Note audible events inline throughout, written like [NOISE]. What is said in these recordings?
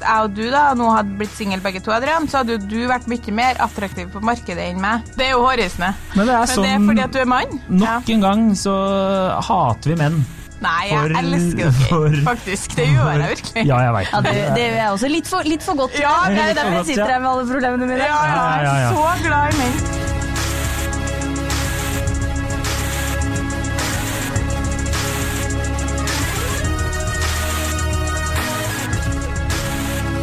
jeg og du da nå hadde blitt single begge to, Adrian, så hadde jo du vært mye mer attraktiv på markedet enn meg. Det er jo hårreisende. Men det er Men det er sånn fordi at du er mann? Nok en gang så hater vi menn. Nei, jeg For- elsker dere. for- Faktisk. Det gjør jeg virkelig. Ja, jeg vet. Ja, det, det gjør jeg også. Litt for, litt for godt. Ja, det er derfor jeg sitter ja. her med alle problemene mine. Ja, ja, jeg ja, ja. er så glad i menn.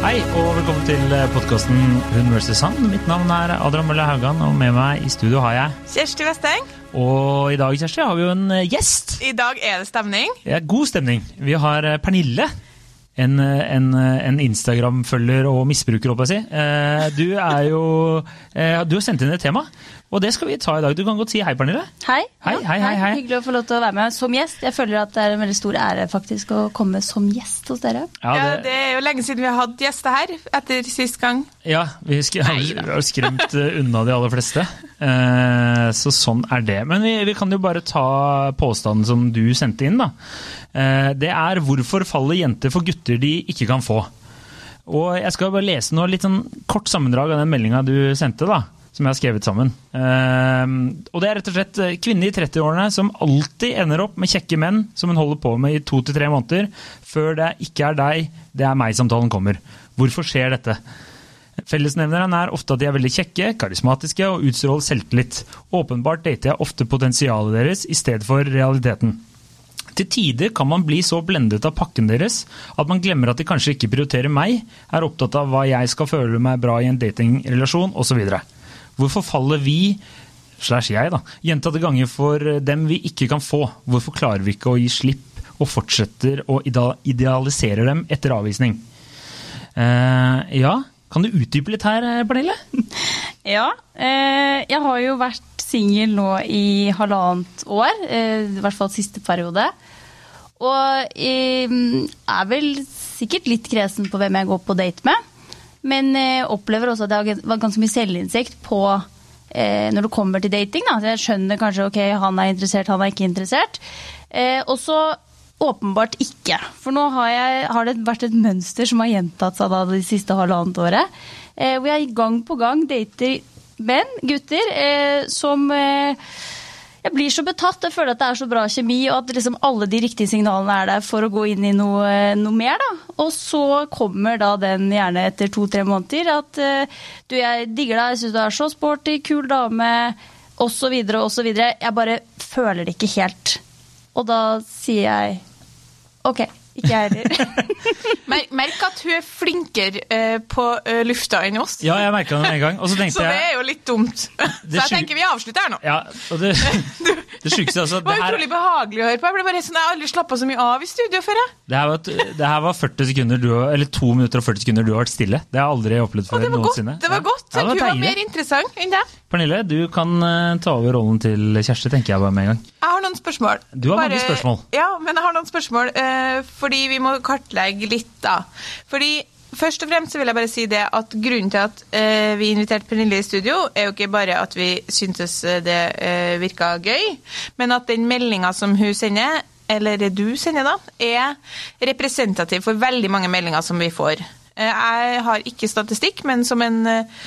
Hei, og velkommen til podkasten Hun vs. Han. Mitt navn er Adrian Mølle Haugan, og med meg i studio har jeg Kjersti Vesteng. Og i dag, Kjersti, har vi jo en eh, gjest. i dag er det stemning. Ja, god stemning. Vi har eh, Pernille. En, eh, en, eh, en Instagram-følger og misbruker, håper jeg å si. Eh, Du er jo eh, Du har sendt inn et tema, og det skal vi ta i dag. Du kan godt si hei, Pernille. Hei. Hei, Ja, hei, hei, hei. Hyggelig å få lov til å være med som gjest. Jeg føler at det er en veldig stor ære faktisk å komme som gjest hos dere. Ja, det er jo lenge siden vi har hatt gjester her, etter sist gang. Ja, vi har skremt eh, unna de aller fleste. Eh, Så sånn er det. Men vi, vi kan jo bare ta påstanden som du sendte inn, da. Eh, Det er 'Hvorfor faller jenter for gutter de ikke kan få'? Og jeg skal bare lese noe litt sånn kort sammendrag av den meldinga du sendte, da. Som jeg har skrevet sammen. Eh, og det er rett og slett eh, kvinne i 30-årene som alltid ender opp med kjekke menn som hun holder på med i to til tre måneder, før det ikke er deg, det er meg-samtalen kommer. Hvorfor skjer dette? Fellesnevneren er ofte at de er veldig kjekke, karismatiske og utstråler selvtillit. Åpenbart dater jeg ofte potensialet deres i stedet for realiteten. Til tider kan man bli så blendet av pakken deres at man glemmer at de kanskje ikke prioriterer meg, er opptatt av hva jeg skal føle meg bra i en datingrelasjon osv. Hvorfor faller vi slash jeg da, gjentatte ganger for dem vi ikke kan få? Hvorfor klarer vi ikke å gi slipp og fortsetter å idealisere dem etter avvisning? Eh, ja, kan du utdype litt her, eh, Pernille? [LAUGHS] Ja, eh, jeg har jo vært singel nå i halvannet år, eh, i hvert fall siste periode. Og eh, er vel sikkert litt kresen på hvem jeg går på date med. Men eh, opplever også at det gans- ganske mye selvinnsikt på eh, når det kommer til dating. Da. Jeg skjønner kanskje ok, han er interessert, han er ikke interessert. Eh, og så åpenbart ikke. For nå har, jeg, har det vært et mønster som har gjentatt seg da det siste halvannet året. Eh, hvor jeg gang på gang dater menn, gutter, eh, som eh, jeg blir så betatt. Jeg føler at det er så bra kjemi, og at liksom alle de riktige signalene er der for å gå inn i noe, noe mer. Da. Og så kommer da den gjerne etter to-tre måneder at eh, du, jeg digger deg, jeg syns du er så sporty, kul dame, osv., osv. Jeg bare føler det ikke helt. Og da sier jeg OK, ikke jeg heller. [LAUGHS] Mer, merk at hun er flinkere eh, på eh, lufta enn oss. Ja, jeg merka det med en gang. Så [LAUGHS] Så det jeg er jo litt dumt. [LAUGHS] Så jeg tenker vi avslutter her nå. Ja, og det, det sjukeste altså Det var utrolig behagelig å høre på. Jeg ble bare sånn, jeg har aldri slappa så mye av i studio før. Jeg. det her, var, et- det her var 40 sekunder du, eller 2 minutter og 40 sekunder du har vært stille. Det har jeg aldri opplevd før det var godt. noensinne. Det var Ja. godt. Ja, det Hun var mer interessant enn deg. Pernille, du kan eh, ta over rollen til Kjersti, tenker jeg bare med en gang. Jeg har noen spørsmål. Du har mange spørsmål. Ja, men jeg har noen spørsmål, eh, fordi vi må kartlegge litt, da. Fordi Først og fremst vil jeg bare si det at Grunnen til at eh, vi inviterte Pernille i studio, er jo ikke bare at vi syntes eh, det eh, virka gøy, men at den meldinga som hun sender, eller du sender, da, er representativ for veldig mange meldinger som vi får. Eh, jeg har ikke statistikk, men som en eh,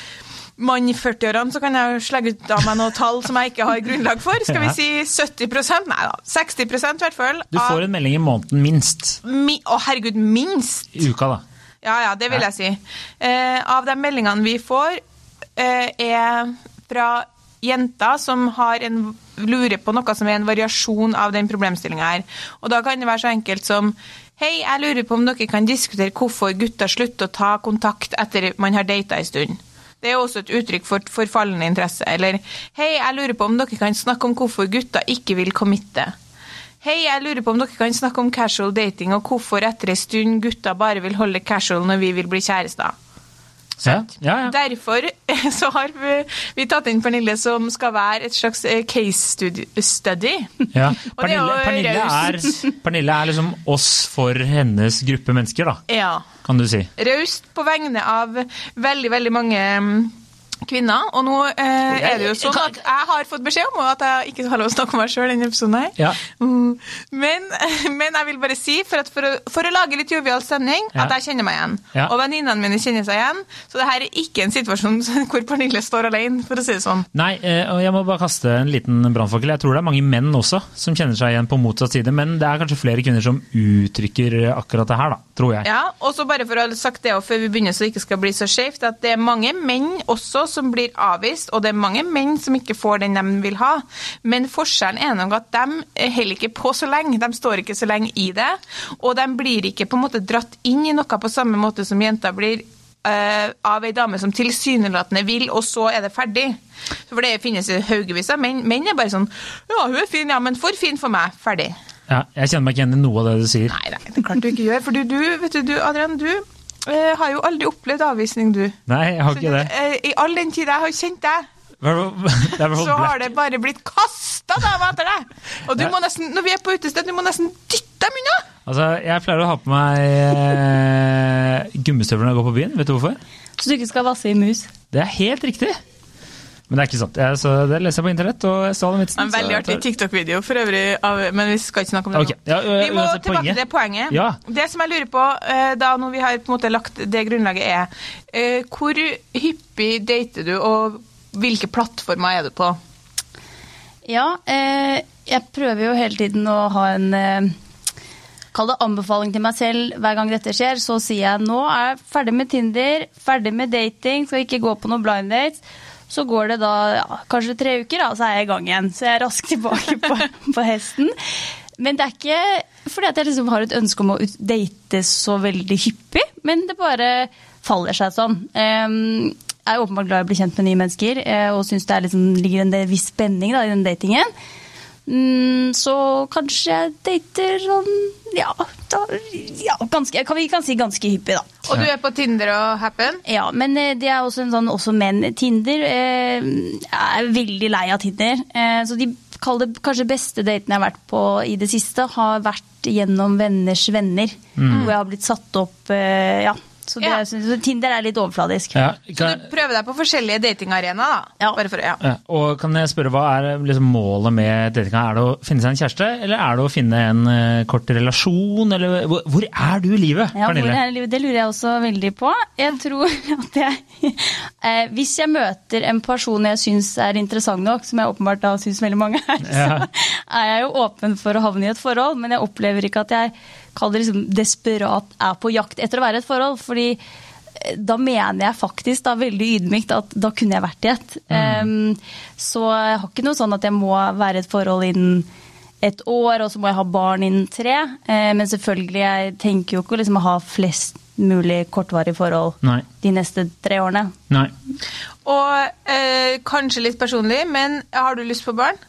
mann i 40-årene, så kan jeg slegge ut av meg noen tall som jeg ikke har grunnlag for. Skal vi si 70 Nei da, 60 i hvert fall. Du får en melding i måneden minst mi Å, herregud, minst! i uka, da. Ja, ja, det vil jeg si. Eh, av de meldingene vi får, eh, er fra jenter som har en, lurer på noe som er en variasjon av den problemstillinga her. Og da kan det være så enkelt som Hei, jeg lurer på om dere kan diskutere hvorfor gutter slutter å ta kontakt etter man har data en stund. Det er også et uttrykk for forfallende interesse. Eller Hei, jeg lurer på om dere kan snakke om hvorfor gutter ikke vil committe. Hei, jeg lurer på om dere kan snakke om casual dating, og hvorfor etter en stund gutter bare vil holde casual når vi vil bli kjærester. Ja, ja, ja. Derfor [LAUGHS] så har vi, vi tatt inn Pernille, som skal være et slags eh, case study. ja. [LAUGHS] Er Pernille, Pernille, er. Pernille er liksom oss for hennes gruppe mennesker, da, Ja. Kan du si. Raust på vegne av veldig, veldig mange mm, kvinner. Og nå eh, er det jo sånn at jeg har fått beskjed om at jeg ikke har lov å snakke om meg sjøl i denne episoden her. Ja. Mm. Men, [LAUGHS] men jeg vil bare si, for, at for, å, for å lage litt jovial stemning, Ja. at jeg kjenner meg igjen. Ja. Og venninnene mine kjenner seg igjen. Så det her er ikke en situasjon [LAUGHS] hvor Pernille står alene, for å si det sånn. Nei, eh, og jeg må bare kaste en liten brannfakkel. Jeg tror det er mange menn også som kjenner seg igjen på motsatt side, men det er kanskje flere kvinner som uttrykker akkurat det her, da, tror jeg. Ja, og så bare for å ha sagt det før vi begynner, så det ikke skal bli så skjevt, at det er mange menn også som blir avvist, og det er mange menn som ikke får den de vil ha. Men forskjellen er nok at de holder ikke på så lenge, de står ikke så lenge i det, og de blir ikke på en måte dratt inn i noe på samme måte som jenter blir eh, av ei dame som tilsynelatende vil, og så er det ferdig. For det finnes haugevis av menn. Menn er bare sånn Ja, hun er fin, ja, men for fin for meg. Ferdig. Ja, jeg kjenner meg ikke igjen i noe av det du sier. Nei, nei, det er klart du ikke gjør. For du, du vet du, du Adrian, du eh, har jo aldri opplevd avvisning, du. Nei, jeg har ikke det. Eh, I all den tid jeg har kjent deg, [LAUGHS] så har det bare blitt kasta damer etter deg! Og du Ja. må nesten, når vi er på utested, du må nesten dytte dem unna! Altså, jeg pleier å ha på meg eh, gummistøvler når jeg går på byen. Vet du hvorfor? Så du ikke skal vasse i mus. Det er helt riktig. Men det er ikke sant. Jeg, så det leser jeg på internett, og jeg så den vitsen. En veldig artig TikTok-video for øvrig, av, men vi skal ikke snakke om det okay. nå. ja, vi må tilbake poenget. til poenget. Ja. Det som jeg lurer på, da når vi har på en måte lagt det grunnlaget, er eh, hvor hyppig dater du, og hvilke plattformer er du på? Ja, eh, jeg prøver jo hele tiden å ha en Kall det anbefaling til meg selv hver gang dette skjer. Så sier jeg nå er jeg ferdig med Tinder, ferdig med dating, skal ikke gå på noen blind dates. Så går det da ja, kanskje tre uker, da, så er jeg i gang igjen. Så jeg er raskt tilbake på, [LAUGHS] på hesten. Men det er ikke fordi at jeg liksom har et ønske om å date så veldig hyppig, men det bare faller seg sånn. Jeg er åpenbart glad i å bli kjent med nye mennesker, eh, og syns det er liksom, ligger en viss spenning da, i den datingen. Mm, så kanskje jeg dater sånn ja, da, ja ganske, kan vi kan si ganske hyppig, da. Og du er på Tinder og Happen? Ja, men eh, det er også en sånn også menn. Tinder eh, Jeg er veldig lei av Tinder. Eh, så de kall det kanskje beste datene jeg har vært på i det siste, har vært gjennom venners venner. Hvor jeg har blitt satt opp eh, Ja. Så, det, Ja. så Tinder er litt overfladisk. Ja, Så kan, du prøver deg på forskjellige datingarenaer, da? Ja. Bare for, ja. ja, og kan jeg spørre, hva er liksom målet med datinga? Er det å finne seg en kjæreste, eller er det å finne en uh, kort relasjon? Eller, hvor, hvor er du i livet, Ja, hvor Pernille? er livet? Det lurer jeg også veldig på. Jeg tror [LAUGHS] at jeg eh, Hvis jeg møter en person jeg syns er interessant nok, som jeg åpenbart da syns veldig mange er, Ja. så er jeg jo åpen for å havne i et forhold, men jeg opplever ikke at jeg kall det liksom desperat er på jakt etter å være i et forhold. fordi eh, da mener jeg faktisk da veldig ydmykt at da kunne jeg vært i et. Em, så jeg har ikke noe sånn at jeg må være i et forhold innen et år, og så må jeg ha barn innen tre. Uh, men selvfølgelig, jeg tenker jo ikke å liksom ha flest mulig kortvarige forhold Nei. de neste tre årene. Nei. Og uh, kanskje litt personlig, men har du lyst på barn?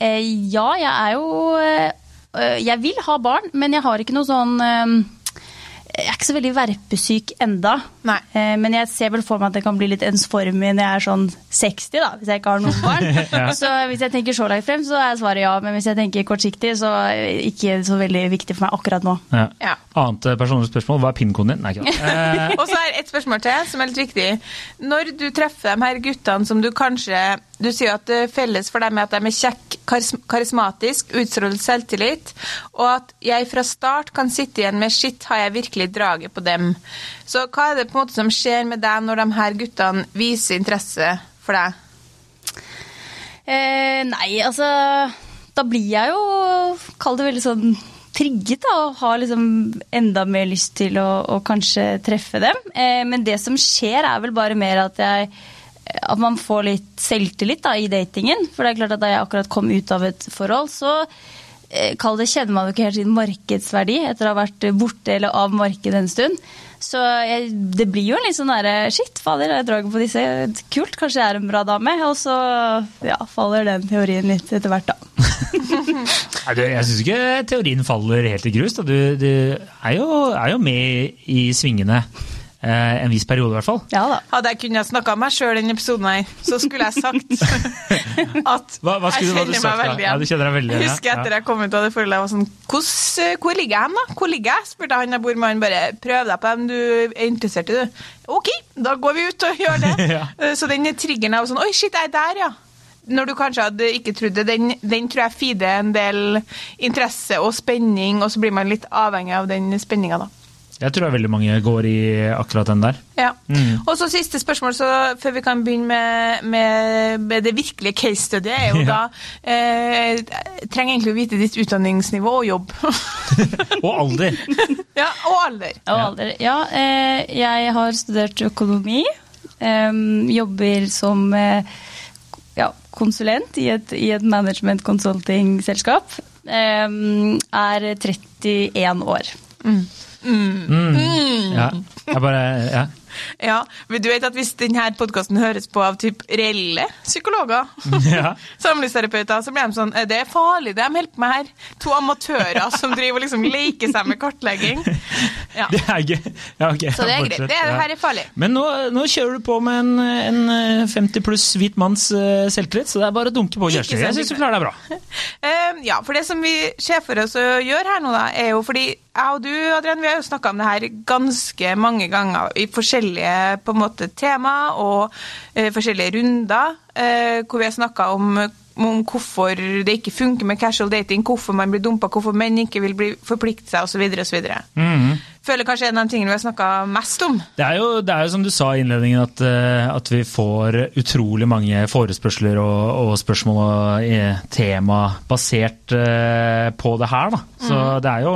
Uh, ja, jeg er jo Jeg vil ha barn, men jeg har ikke noe sånn eh, Jeg er ikke så veldig verpesyk enda. Nei. Eh, men jeg ser vel for meg at det kan bli litt ensformig når jeg er sånn 60, da, hvis jeg ikke har noen barn. [LAUGHS] Så hvis jeg tenker så langt frem, så er svaret ja. Men hvis jeg tenker kortsiktig, så er det ikke så veldig viktig for meg akkurat nå. Ja. Ja. Annet eh, personlig spørsmål, hva er pinnkoden din? Nei, ikke. Eh, [LAUGHS] Og så er et spørsmål til som er litt viktig. Når du treffer de her guttene som du kanskje Du sier at det felles for dem er at de er kjekk, karis karismatisk, utstråler selvtillit, og at jeg fra start kan sitte igjen med 'shit, har jeg virkelig draget på dem'? Så hva er det på en måte som skjer med deg når de her guttene viser interesse for deg? Eh, nei, altså Da blir jeg jo, kall det veldig sånn trigget da, og har liksom enda mer lyst til å, å kanskje treffe dem. Eh, men det som skjer, er vel bare mer at jeg at man får litt selvtillit da, i datingen. For det er klart at da jeg akkurat kom ut av et forhold, så eh, kall det, kjenner man jo ikke helt sin markedsverdi etter å ha vært borte eller av markedet en stund. Så jeg, det blir jo en litt sånn derre Shit, fader, jeg drar på disse. Kult, kanskje jeg er en bra dame. Og så ja, faller den teorien litt etter hvert, da. [LAUGHS] Nei, du, jeg syns ikke teorien faller helt i grus. Da. Du, du er, jo, er jo med i svingene. Eh, en viss periode, i hvert fall. Ja da. Hadde jeg kunnet snakke om meg sjøl i denne episoden, her, så skulle jeg sagt [LAUGHS] at Hva, hva skulle jeg kjenner sagt meg veldig veldig Ja, du kjenner deg veldig igjen, Jeg Husker etter jeg kom ut av det forholdet, jeg var sånn «Hvordan, eh, Hvor ligger jeg hen, da? Hvor ligger jeg? spurte han jeg bor med. Han bare prøv deg på dem du er interessert i, du. OK, da går vi ut og gjør det. [LAUGHS] Ja. Eh, Så den triggeren av sånn Oi, shit, jeg er der, ja. Når du kanskje hadde ikke trodd det, den, den tror jeg feeder en del interesse og spenning, og så blir man litt avhengig av den spenninga, da. Jeg tror veldig mange går i akkurat den der. Ja. Mm. Og så siste spørsmål, så før vi kan begynne med, med, med det virkelige case studiet, er jo Ja. da eh, trenger egentlig å vite ditt utdanningsnivå og jobb. [LAUGHS] Og alder. [LAUGHS] ja, og alder. Og alder. Ja, eh, jeg har studert økonomi. Eh, jobber som eh, ja, konsulent i et, i et management consulting-selskap. Er 31 år. Mm. Ja. Jeg bare Ja. Ja, men du vet at Hvis denne podkasten høres på av typ reelle psykologer, [LAUGHS] ja. samlivsterapeuter, så blir de sånn «Eh, Det er farlig, det de holder på med her. To amatører som driver og liksom leker seg med kartlegging. Ja. Det er gøy. Ja, ok. Så det er greit. Det, er- det her er farlig. Men nå, nå kjører du på med en, en 50 pluss hvit manns uh, selvtillit, så det er bare å dunke på, Kjersti. Jeg syns du klarer deg bra. Uh, [LAUGHS] ja, for det som vi ser for oss å gjøre her nå, da, er jo fordi jeg og du, Adrian, vi har jo snakka om det her ganske mange ganger i forskjellige på en måte, tema og eh, forskjellige runder, eh, hvor vi har snakka om, om hvorfor det ikke funker med casual dating, hvorfor man blir dumpa, hvorfor menn ikke vil bli, forplikte seg osv. osv. Mhm. Føler kanskje en av de tingene vi har snakka mest om. Det er, jo, det er jo som du sa i innledningen, at, eh, at vi får utrolig mange forespørsler og, og spørsmål og eh, tema basert eh, på det her. Da. Så Mm. det, er jo,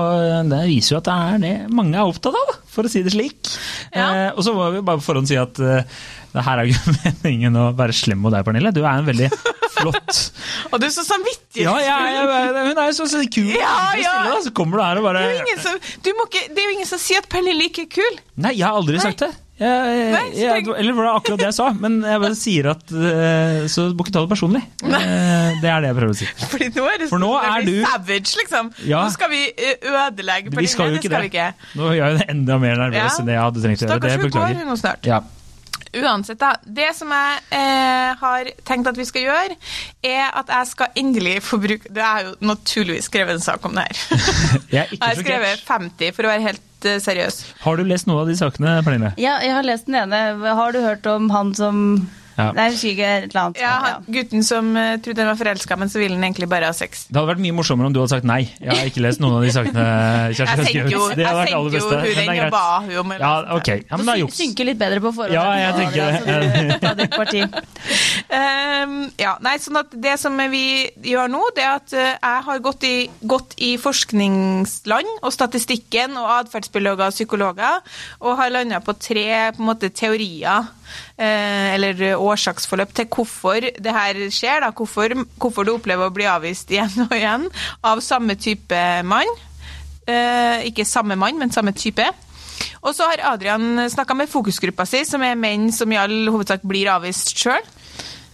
det viser jo at det er det mange er opptatt av, da, for å si det slik. Ja. Eh, og så må vi bare på forhånd si at eh, det her er jo ikke [LAUGHS] meningen å være slem mot deg, Pernille. Du er en veldig flott [LAUGHS] Og du er så samvittighetsfull! Ja, ja, ja, hun er jo så, så kul. Ja, ja. stille, da, Så kommer du her og bare Det er som, du må ikke, det er jo ingen som sier at Pernille ikke er kul. Nei, jeg har aldri Nei. sagt det. Jeg, Nei, jeg, eller var det akkurat det jeg sa? [LAUGHS] Men jeg bare sier at eh, Så du må ikke ta det personlig. Eh, det er det jeg prøver å si. [LAUGHS] Fordi nå er det For nå sånn er du- savage, liksom. Ja. Nå skal vi eh, ødelegge Vi skal jo det skal vi ikke. Nå gjør jeg det enda mer nervøs Ja. enn det jeg hadde trengt å gjøre. Stakkars, hun går nå snart. Ja. Uansett, da. Det som jeg eh, har tenkt at vi skal gjøre, er at jeg skal endelig få bruke Det er jo naturligvis skrevet en sak om det her. [LAUGHS] Jeg er ikke Jeg har skrevet 50, for å være helt eh, seriøs. Har du lest noen av de sakene, Pernille? Ja, jeg har lest den ene. Har du hørt om han som Ja. Nei, jeg ikke et eller annet. Ja, han, Gutten som uh, trodde han var forelska, men så ville han egentlig bare ha sex. Det hadde vært mye morsommere om du hadde sagt nei. Jeg har ikke lest noen av de sakene Kjersti Jeg tenkte jo, Det hadde vært jeg aller sendte jo hun den ba hun om Ja, ok. Ja, men det er juks. Synker litt bedre på forhånd. Ja, jeg tenker det. Altså. [LAUGHS] Ehm, ja, nei, sånn at Det som vi gjør nå, det er at eh, jeg har gått i, gått i forskningsland og statistikken og atferdsbiologer og psykologer, og har landa på tre på en måte, teorier eller årsaksforløp til hvorfor det her skjer. Da. Hvorfor, hvorfor du opplever å bli avvist igjen og igjen av samme type mann. Eh, ikke samme mann, men samme type. Og så har Adrian snakka med fokusgruppa si, som er menn som i all hovedsak blir avvist sjøl.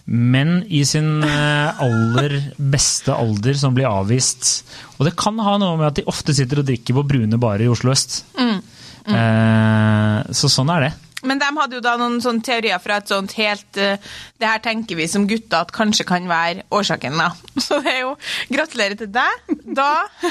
Menn i sin eh, aller beste alder som blir avvist. Og det kan ha noe med at de ofte sitter og drikker på brune barer i Oslo øst. Mm. Eh, så sånn er det. Men de hadde jo da noen sånne teorier fra et sånt helt uh, Det her tenker vi som gutter at kanskje kan være årsaken, da. [LAUGHS] Så det er jo Gratulerer til deg. Da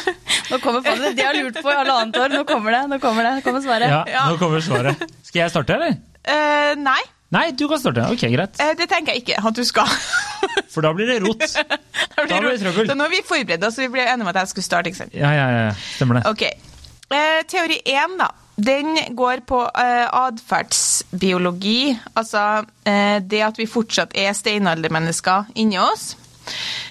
[LAUGHS] Nå kommer faen, De har lurt på i halvannet år. Nå kommer det. Nå kommer det. Nå kommer svaret. Ja, Ja. Nå kommer svaret. Skal jeg starte, eller? Uh, Nei, Nei, du kan starte. Ok, greit. Uh, det tenker jeg ikke at du skal. [LAUGHS] For da blir det rot. Da Da blir det trøbbel. Så nå er vi forberedt, så vi ble enige om at jeg skulle starte. ikke sant? Ja, ja, ja. Stemmer det. Ok. Eh, teori én, da. Den går på eh, atferdsbiologi. Altså eh, det at vi fortsatt er steinaldermennesker inni oss.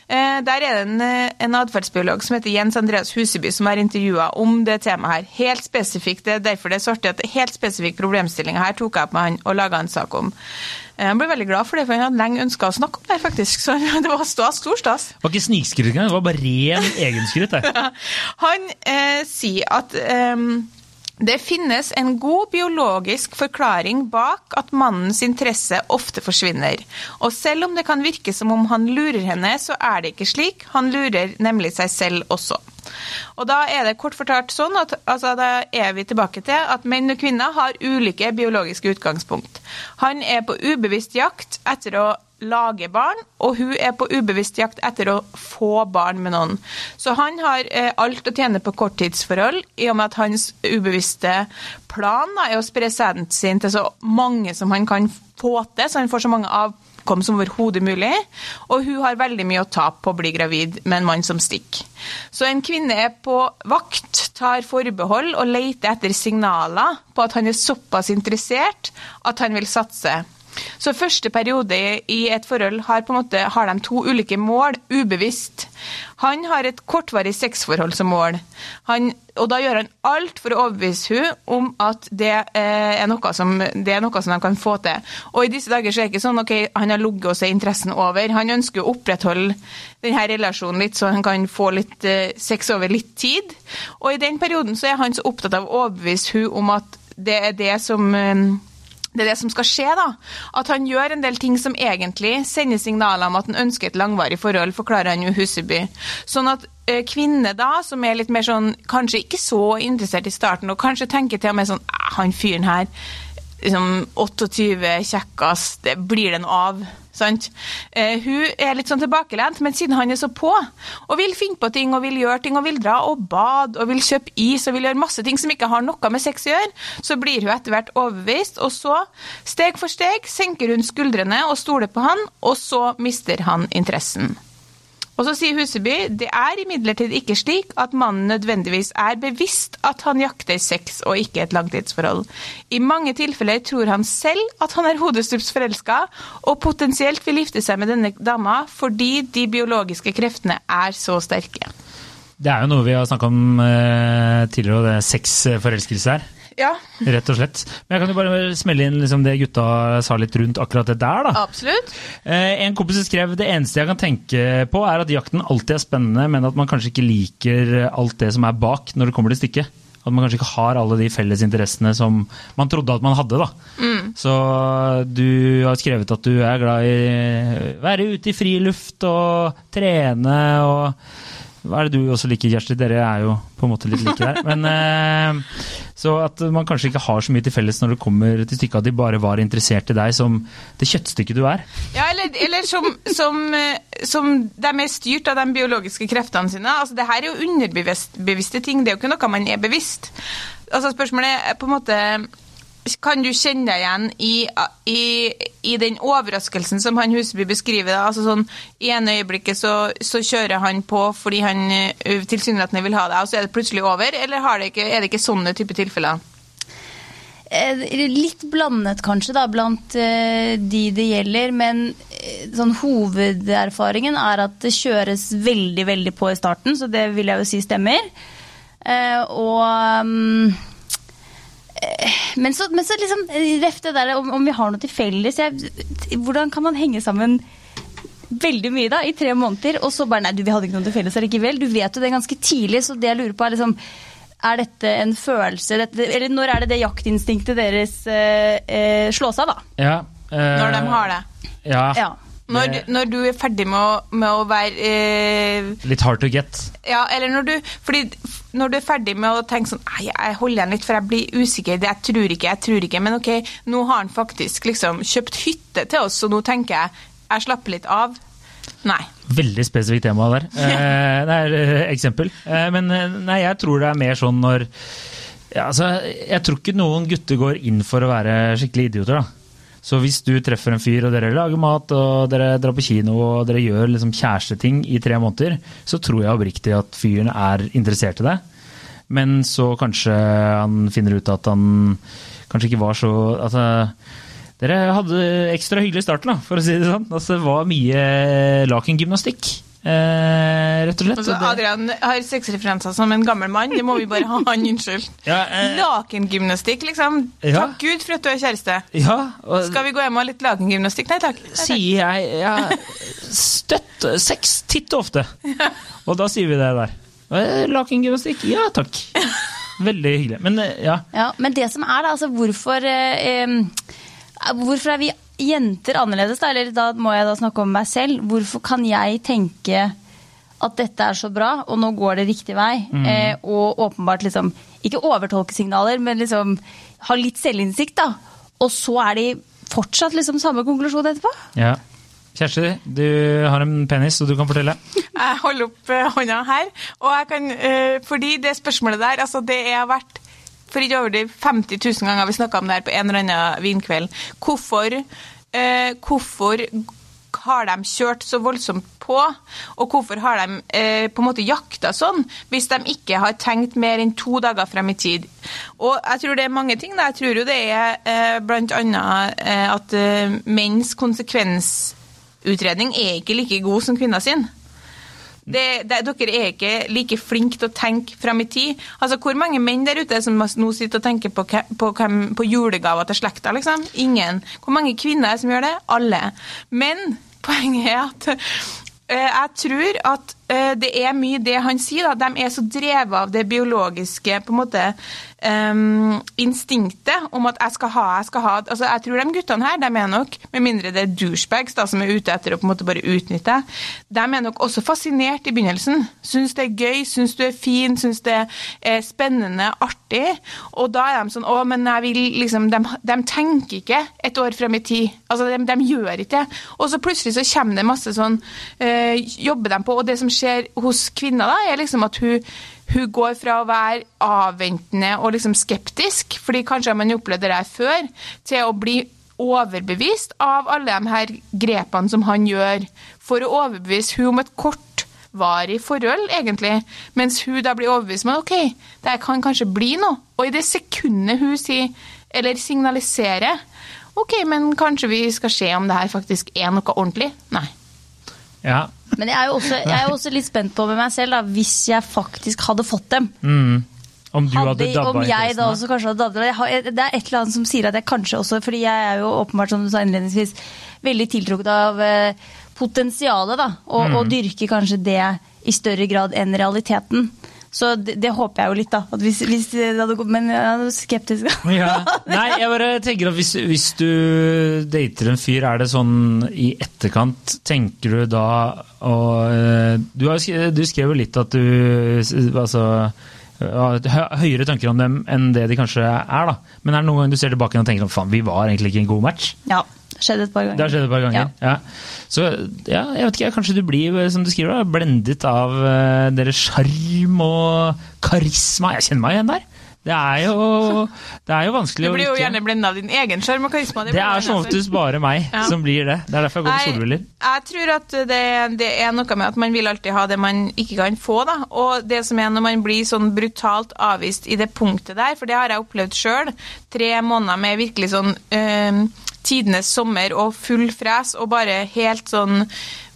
Eh, der er det en, eh, en atferdsbiolog som heter Jens Andreas Huseby som har intervjua om det temaet her. Helt spesifikt, det er derfor det er så artig at helt spesifikk problemstilling her tok jeg opp med han og laga en sak om. Eh, Han ble veldig glad for det, for han hadde lenge ønska å snakke om det, faktisk. Så [LAUGHS] det var stas, stor stas. Det var ikke snikskryt engang, det var bare ren egenskryt. [LAUGHS] Han eh, sier at ehm, Det finnes en god biologisk forklaring bak at mannens interesse ofte forsvinner. Og selv om det kan virke som om han lurer henne, så er det ikke slik. Han lurer nemlig seg selv også. Og da er det kort fortalt sånn at altså, da er vi tilbake til at menn og kvinner har ulike biologiske utgangspunkt. Han er på ubevisst jakt etter å lage barn, og hun er på ubevisst jakt etter å få barn med noen. Så han har eh, alt å tjene på korttidsforhold, i og med at hans ubevisste plan da, er å spre sæden sin til så mange som han kan få til, så han får så mange avkom som overhodet mulig. Og hun har veldig mye å tape på å bli gravid med en mann som stikker. Så en kvinne er på vakt, tar forbehold og leter etter signaler på at han er såpass interessert at han vil satse. Så første periode i et forhold har, på en måte, har de to ulike mål, ubevisst. Han har et kortvarig sexforhold som mål, han, og da gjør han alt for å overbevise hun om at det, eh, er noe som, det er noe som de kan få til. Og i disse dager så er det ikke sånn ok, han har ligget og er interessen over. Han ønsker å opprettholde denne relasjonen litt, så han kan få litt eh, sex over litt tid. Og i den perioden så er han så opptatt av å overbevise hun om at det er det som eh, det er det som skal skje, da. At han gjør en del ting som egentlig sender signaler om at han ønsker et langvarig forhold, forklarer han jo Huseby. Sånn at eh, kvinner da, som er litt mer sånn, kanskje ikke så interessert i starten, og kanskje tenker til og med sånn Han fyren her, liksom 28, kjekkas, det blir det noe av. Sant? Uh, hun er litt sånn tilbakelent, men siden han er så på, og vil finne på ting og vil gjøre ting og vil dra og bade og vil kjøpe is og vil gjøre masse ting som ikke har noe med sex å gjøre, så blir hun etter hvert overbevist, og så, steg for steg, senker hun skuldrene og stoler på han, og så mister han interessen. Og så sier Huseby det er imidlertid ikke slik at mannen nødvendigvis er bevisst at han jakter sex og ikke et langtidsforhold. I mange tilfeller tror han selv at han er hodestups forelska, og potensielt vil gifte seg med denne dama fordi de biologiske kreftene er så sterke. Det er jo noe vi har snakka om eh, tidligere, og det sexforelskelse her. Ja. Rett og slett. Men jeg kan jo bare smelle inn liksom, det gutta sa litt rundt akkurat det der. da. Absolutt. Eh, en kompis skrev det eneste jeg kan tenke på, er at jakten alltid er spennende, men at man kanskje ikke liker alt det som er bak når det kommer til stykket. At man kanskje ikke har alle de felles interessene som man trodde at man hadde. da. Mm. Så du har skrevet at du er glad i å være ute i friluft og trene og hva er det du også liker, Kjersti? Dere er jo på en måte litt like der. Men, eh, så at man kanskje ikke har så mye til felles når det kommer til stykket at de bare var interessert i deg som det kjøttstykket du er. Ja, eller, eller som, som, som, de er styrt av de biologiske kreftene sine. Altså, det her er jo underbevisste ting, det er jo ikke noe man er bevisst. Altså, spørsmålet er på en måte kan du kjenne deg igjen i, i, i, den overraskelsen som han Huseby beskriver? Altså sånn, I ene øyeblikket så, så, kjører han på fordi han tilsynelatende vil ha deg, og så er det plutselig over? Eller det ikke, er det ikke sånne type tilfeller? Eh, litt blandet kanskje da, blant uh, de det gjelder, men sånn, hovederfaringen er at det kjøres veldig, veldig på i starten, så det vil jeg jo si stemmer. Og um, men så, men så liksom ref det der om, om, vi har noe til felles jeg, Hvordan kan man henge sammen veldig mye da, i tre måneder, og så bare nei, du, vi hadde ikke noe til felles allikevel. Du vet jo det ganske tidlig, så det jeg lurer på er liksom er dette en følelse dette, Eller når er det det jaktinstinktet deres eh, eh, slås av, da? Ja, eh, når de har det. Ja. ja. Når, når, du er ferdig med å, med å være eh, Litt hard to get? Ja, eller når du Fordi når du er ferdig med å tenke sånn Nei, jeg holder igjen litt, for jeg blir usikker. Jeg tror ikke, jeg tror ikke. Men ok, nå har han faktisk liksom kjøpt hytte til oss, så nå tenker jeg jeg slapper litt av. Nei. Veldig spesifikt tema der. [LAUGHS] Eh, det er eh, eksempel. Eh, men eh, nei, jeg tror det er mer sånn når ja, altså, Jeg tror ikke noen gutter går inn for å være skikkelig idioter, da. Så hvis du treffer en fyr og dere lager mat og dere drar på kino og dere gjør liksom kjæresteting i tre måneder, så tror jeg oppriktig at fyren er interessert i det. Men så kanskje han finner ut at han kanskje ikke var så altså, Dere hadde ekstra hyggelig i starten, da, for å si det sånn. Altså, det var mye lakengymnastikk. Eh, rett og slett. Altså, Adrian har sexreferanser som en gammel mann. Det må vi bare ha [LAUGHS] han unnskyld. Ja, eh, lakengymnastikk, liksom. Ja. Takk Gud for at du er kjæreste. Ja, og, Skal vi gå hjem og ha litt lakengymnastikk? Nei takk. Nei, takk. Sier jeg ja, støtt sex titt og ofte. [LAUGHS] Og da sier vi det der. Eh, Lakengymnastikk? Ja takk. Veldig hyggelig. Men eh, ja. Ja, men det som er da, altså hvorfor eh, Hvorfor er vi jenter annerledes, da? Eller da må jeg da snakke om meg selv. Hvorfor kan jeg tenke at dette er så bra, og nå går det riktig vei? Eh, og åpenbart liksom Ikke overtolke signaler, men liksom ha litt selvinnsikt, da. Og så er de fortsatt liksom samme konklusjon etterpå? ja. Kjersti, du har en penis, og du kan fortelle. Jeg holder opp eh, hånda her, og jeg kan, eh, fordi det spørsmålet der, altså det er verdt for ikke over de 50 000 ganger vi snakka om det her på en eller annen vinkveld. Hvorfor, eh, hvorfor har de kjørt så voldsomt på, og hvorfor har de eh, på en måte jakta sånn, hvis de ikke har tenkt mer enn to dager frem i tid? Og jeg tror det er mange ting. Da. Jeg tror jo det er eh, annet eh, at eh, menns konsekvensutredning er ikke like god som kvinner sin. Det, det, dere er ikke like flinke til å tenke frem i tid. Altså, Hvor mange menn der ute som nå sitter og tenker på, på, på julegaver til slekta? liksom? Ingen. Hvor mange kvinner er det som gjør det? Alle. Men poenget er at eh, jeg tror at det er mye det han sier. da. De er så drevet av det biologiske på en måte um, instinktet om at jeg skal ha, jeg skal ha. Altså, Jeg tror de guttene her, de er nok, med mindre det er douchebags da, som er ute etter å på en måte bare utnytte, de er nok også fascinert i begynnelsen. Syns det er gøy, syns du er fin, syns det er spennende, artig. Og da er de sånn Å, men jeg vil liksom De, de tenker ikke et år frem i tid. Altså, de, de gjør ikke det. Og så plutselig så kommer det masse sånn øh, Jobber de på, og det som skjer hos kvinner, da, er liksom at hun hun går fra å være avventende og liksom skeptisk, fordi kanskje har man opplevd det der før, til å bli overbevist av alle de her grepene som han gjør, for å overbevise hun om et kortvarig forhold, egentlig. Mens hun da blir overbevist om at ok, det kan kanskje bli noe. Og i det sekundet hun sier, eller signaliserer, ok, men kanskje vi skal se om det her faktisk er noe ordentlig. Nei. Ja. Men jeg er også, jeg er jo også litt spent på med meg selv, da, hvis jeg faktisk hadde fått dem. Om du hadde Hadde, dabba om jeg da også kanskje hadde dabba Det er et eller annet som sier at jeg kanskje også Fordi jeg er jo åpenbart, som du sa innledningsvis, veldig tiltrukket av eh, potensialet, da. Og, Mm. og dyrker kanskje det i større grad enn realiteten. Så det, det håper jeg jo litt, da. At hvis, hvis det hadde gått, men jeg er skeptisk. [LAUGHS] Ja. Nei, jeg bare tenker at hvis, hvis du dater en fyr, er det sånn i etterkant Tenker du da og, eh, du, har, du skrev jo litt at du altså, høyere tanker om dem enn det de kanskje er. da. Men er det noen gang du ser tilbake og tenker at faen, vi var egentlig ikke en god match? Ja. Skjedd et par ganger. Det har skjedd et par ganger. Ja. Så ja, jeg vet ikke, kanskje du blir, som du skriver, da, blendet av uh, deres sjarm og karisma. Jeg kjenner meg igjen der. Det er jo, det er jo vanskelig Du blir jo å gjerne blenda av din egen sjarm og karisma. Det det er som oftest bare meg Ja. som blir det. Det er derfor jeg går med solbriller. Jeg tror at det, det er noe med at man vil alltid ha det man ikke kan få. Da. Og det som er når man blir sånn brutalt avvist i det punktet der, for det har jeg opplevd sjøl, tre måneder med virkelig sånn eh, tidenes sommer og full fres og bare helt sånn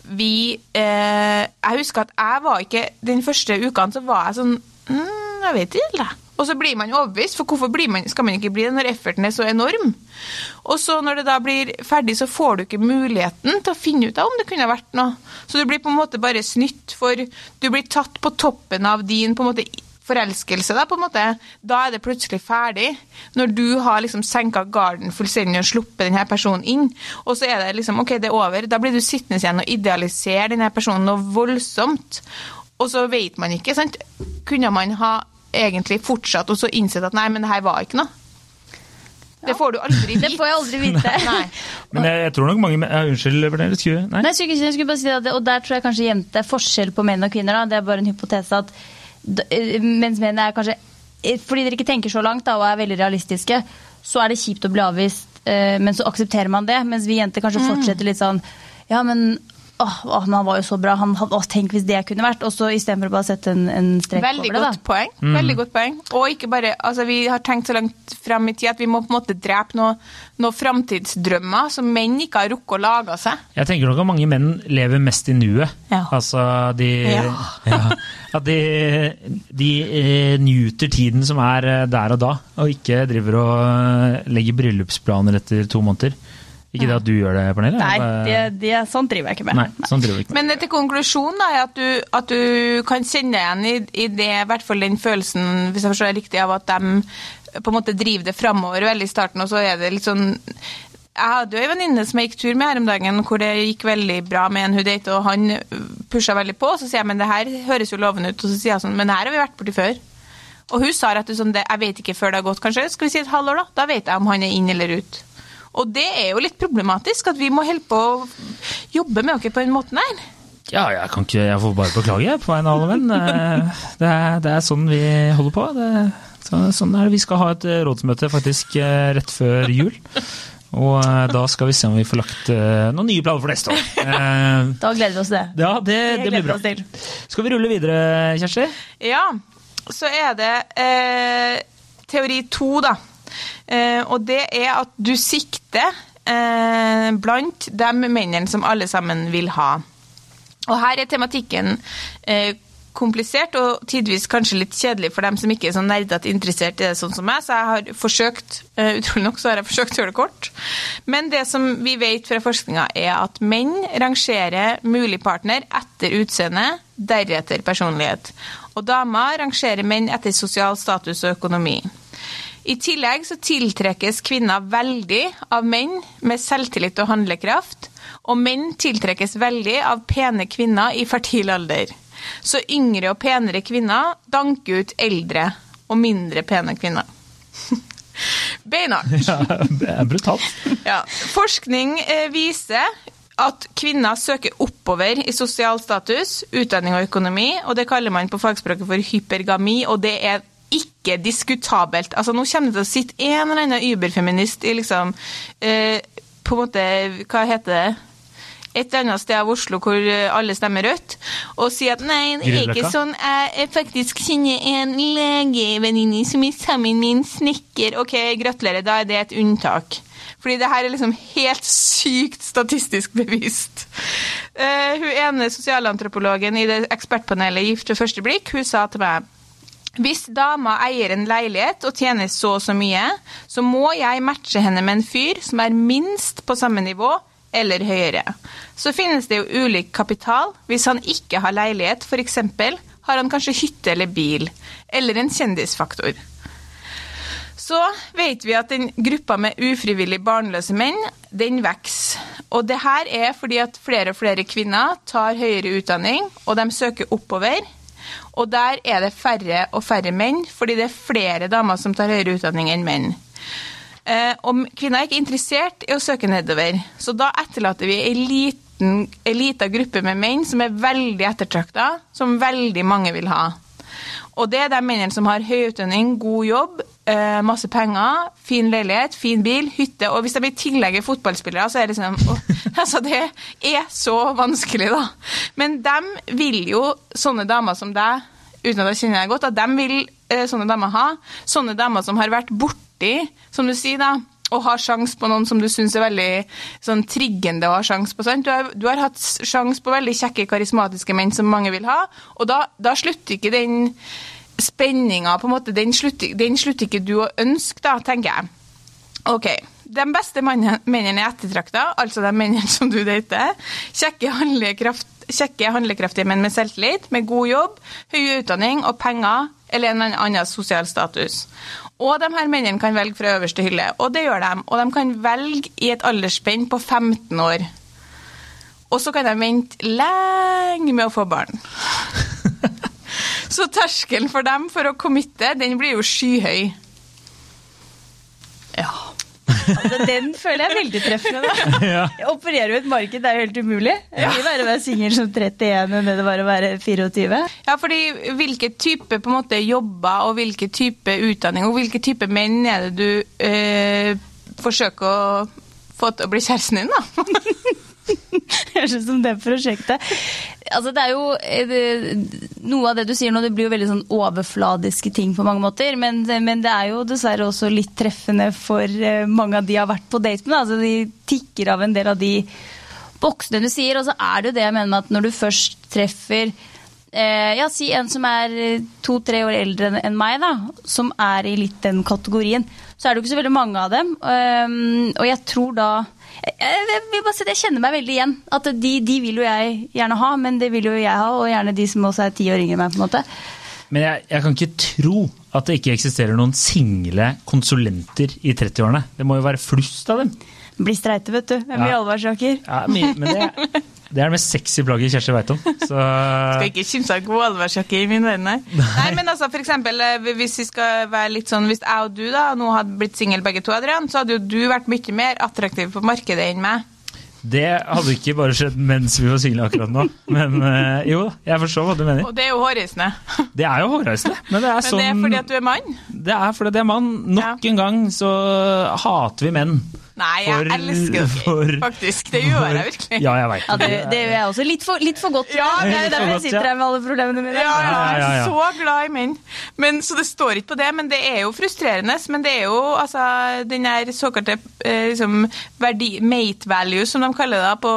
vi eh, Jeg husker at jeg var ikke Den første ukene så var jeg sånn mm, Jeg vet ikke, jeg. Og så blir man overbevist, for hvorfor man, skal man ikke bli det når efforten er så enorm? Og så når det da blir ferdig, så får du ikke muligheten til å finne ut av om det kunne vært noe. Så du blir på en måte bare snytt, for du blir tatt på toppen av din på en måte forelskelse, da, på en måte. Da er det plutselig ferdig. Når du har liksom senka garden fullstendig og sluppet denne personen inn, og så er det liksom OK, det er over. Da blir du sittende igjen og idealisere denne personen noe voldsomt. Og så vet man ikke, sant. Kunne man ha egentlig fortsatt og så innsett at nei, men det her var ikke noe? Det får du aldri vite. [LAUGHS] Det får jeg aldri vite. Nei. Men jeg, jeg tror nok mange ja, Unnskyld, Pernille. Skulle Nei? Nei, jeg skulle, jeg skulle bare si det, og der tror jeg kanskje jente, det forskjell på menn og kvinner. Da. Det er bare en hypotese at mens mennene er kanskje eh, Fordi dere ikke tenker så langt da, og er veldig realistiske, så er det kjipt å bli avvist, eh, men så aksepterer man det. Mens vi jenter kanskje fortsetter litt sånn Ja, men åh, åh, men han var jo så bra. Han, hadde- åh, tenk hvis det kunne vært. Og så istedenfor å bare sette en, en strek Veldig over det, godt da. poeng. Veldig godt poeng. Og ikke bare, altså Vi har tenkt så langt fram i tid at vi må på en måte drepe noen noe framtidsdrømmer som menn ikke har rukket å lage seg. Jeg tenker nok at mange menn lever mest i nuet. Ja. Altså de Ja. [LAUGHS] ja, At de, de eh, nyter tiden som er eh, der og da, og ikke driver og eh, legger bryllupsplaner etter to måneder. Ikke det at du gjør det, Pernille? Nei, det, det, sånn driver jeg ikke med. Nei, sånn driver jeg ikke med. Men til konklusjonen er at du, at du kan kjenne deg igjen i, i det, i hvert fall den følelsen, hvis jeg forstår det riktig, av at de på en måte driver det framover veldig i starten, og så er det litt sånn jeg hadde jo ei venninne som jeg gikk tur med her om dagen, hvor det gikk veldig bra med en hun date, og han pusha veldig på. Så sier jeg men det her høres jo lovende ut, og så sier jeg sånn men det her har vi vært borti før. Og hun sa rett og slett jeg vet ikke før det har gått, kanskje, skal vi si et halvår, da? Da vet jeg om han er inn eller ut. Og det er jo litt problematisk, at vi må holde på å jobbe med dere på den måten her. Ja, jeg kan ikke Jeg får bare beklage på vegne av alle venn. Det, er- det er sånn vi holder på. Det, så, sånn er det. Vi skal ha et eh, rådsmøte faktisk eh, rett før jul. Og eh, da skal vi se om vi får lagt eh, noen nye planer for neste år. Eh, Da gleder vi oss til det. Ja, det, det blir bra. Skal vi rulle videre, Kjersti? Ja, så er det eh, teori to, da. Eh, og det er at du sikter eh, blant de mennene som alle sammen vil ha. Og her er tematikken eh, komplisert og tidvis kanskje litt kjedelig for dem som ikke er så nerdete interessert i det sånn som meg, så jeg har forsøkt, utrolig nok så har jeg forsøkt å gjøre det kort. Men det som vi vet fra forskninga er at menn rangerer mulig partner etter utseende, deretter personlighet. Og damer rangerer menn etter sosial status og økonomi. I tillegg så tiltrekkes kvinner veldig av menn med selvtillit og handlekraft, og menn tiltrekkes veldig av pene kvinner i fertil alder. Så yngre og penere kvinner danker ut eldre og mindre pene kvinner. [LAUGHS] Beinhardt. [LAUGHS] Ja, det er brutalt. [LAUGHS] Ja. Forskning eh, viser at kvinner søker oppover i sosial status, utdanning og økonomi, og det kaller man på fagspråket for hypergami, og det er ikke diskutabelt. Altså, nå kommer det til å sitte en eller annen überfeminist i liksom eh, På en måte, hva heter det? Et eller annet sted av Oslo hvor eh, alle stemmer rødt, og si at nei, det er ikke sånn. Jeg faktisk kjenner en legevenninne som er sammen med en snekker. Ok, gratulerer, da er det et unntak. Fordi det her er liksom helt sykt statistisk bevist. Uh, hun ene sosialantropologen i det ekspertpanelet Gift ved første blikk, hun sa til meg hvis dama eier en leilighet og tjener så og så mye, så må jeg matche henne med en fyr som er minst på samme nivå eller høyere. Så finnes det jo ulik kapital. Hvis han ikke har leilighet, f.eks., har han kanskje hytte eller bil, eller en kjendisfaktor. Så vet vi at den gruppa med ufrivillig barnløse menn, den vokser. Og det her er fordi at flere og flere kvinner tar høyere utdanning, og de søker oppover. Og der er det færre og færre menn, fordi det er flere damer som tar høyere utdanning enn menn. Eh, og kvinner er ikke interessert i å søke nedover, så da etterlater vi en liten, ei lita gruppe med menn som er veldig ettertrakta, som veldig mange vil ha. Og det er de mennene som har høy utdanning, god jobb, eh, masse penger, fin leilighet, fin bil, hytte. Og hvis de i tillegg er fotballspillere, så er det liksom å, [LAUGHS] altså Det er så vanskelig, da. Men de vil jo sånne damer som deg, uten at jeg kjenner deg godt, at de vil eh, sånne damer ha. Sånne damer som har vært borti, som du sier, da. Og har sjans på noen som du syns er veldig sånn triggende å ha sjans på. Du, har, du har hatt sjans på veldig kjekke, karismatiske menn som mange vil ha, og da, da slutter ikke den spenninga på en måte, den slutter, den slutter ikke du å ønske, da, tenker jeg. Ok. De beste mennene er ettertrakta, altså de mennene [LAUGHS] som du dater. Kjekke, handlekraft, kjekke handlekraftige menn med selvtillit, med god jobb, høy utdanning og penger eller en annen sosial status. Og de her mennene kan velge fra øverste hylle, og det gjør de. Og de kan velge i et aldersspenn på 15 år. Og så kan de vente lenge med å få barn. Så terskelen for dem for å committe, den blir jo skyhøy. Ja. Altså, den føler jeg er veldig treffende. Da. [LAUGHS] Ja. Jeg opererer jo et marked, det er jo helt umulig. Jeg vil mye å være singel som 31 enn det var å være 24. Ja, fordi hvilke type på en måte jobber og hvilke type utdanning og hvilke type menn er det du øh, forsøker å få til å bli kjæresten din, da? [LAUGHS] Høres ut som det prosjektet. Altså, det er jo eh, Noe av det du sier nå, det blir jo veldig sånn overfladiske ting på mange måter. Men, men det er jo dessverre også litt treffende for eh, mange av de har vært på date med. Altså, de tikker av en del av de boksene du sier. Og så er det jo det jeg mener med at når du først treffer eh, ja, si en som er to-tre år eldre enn meg, da, som er i litt den kategorien, så er det jo ikke så veldig mange av dem. Um, og jeg tror da jeg, jeg, vil bare si at jeg kjenner meg veldig igjen. At de, de vil jo jeg gjerne ha, men det vil jo jeg ha, og gjerne de som også er ti år yngre enn meg. på en måte. Men jeg, jeg, kan ikke tro at det ikke eksisterer noen single konsulenter i 30-årene. Det må jo være flust av dem. Blir streite, vet du. Det blir Ja. allværsjakker. Ja, men det, [LAUGHS] det er det mest sexy plagget Kjersti veit om. Så Skal ikke kimse av god allværsjakke i min verden, nei. nei. Men altså, for eksempel, eh, hvis vi skal være litt sånn, hvis jeg og du da, nå hadde blitt single begge to, Adrian, så hadde jo du vært mye mer attraktiv på markedet enn meg. det hadde ikke bare skjedd mens vi var single akkurat nå. Men eh, jo jeg forstår hva du mener. Og det er jo hårreisende. Det er jo hårreisende. Men det er, [LAUGHS] Men sånn, det er fordi at du er mann? det er fordi at jeg er mann. Nok en gang så hater vi menn. Nei, jeg For- elsker dere, for- faktisk. Det gjør jeg virkelig. Ja, jeg vet. Ja, det, det gjør jeg også. Litt for, litt for godt. Ja, det er derfor jeg sitter her med alle problemene mine. Ja, ja, Ja, ja, ja. så glad i menn. Men, så det står ikke på det, men det er jo frustrerende. Men det er jo altså, den der såkalte eh, liksom, verdi, mate value, som de kaller det på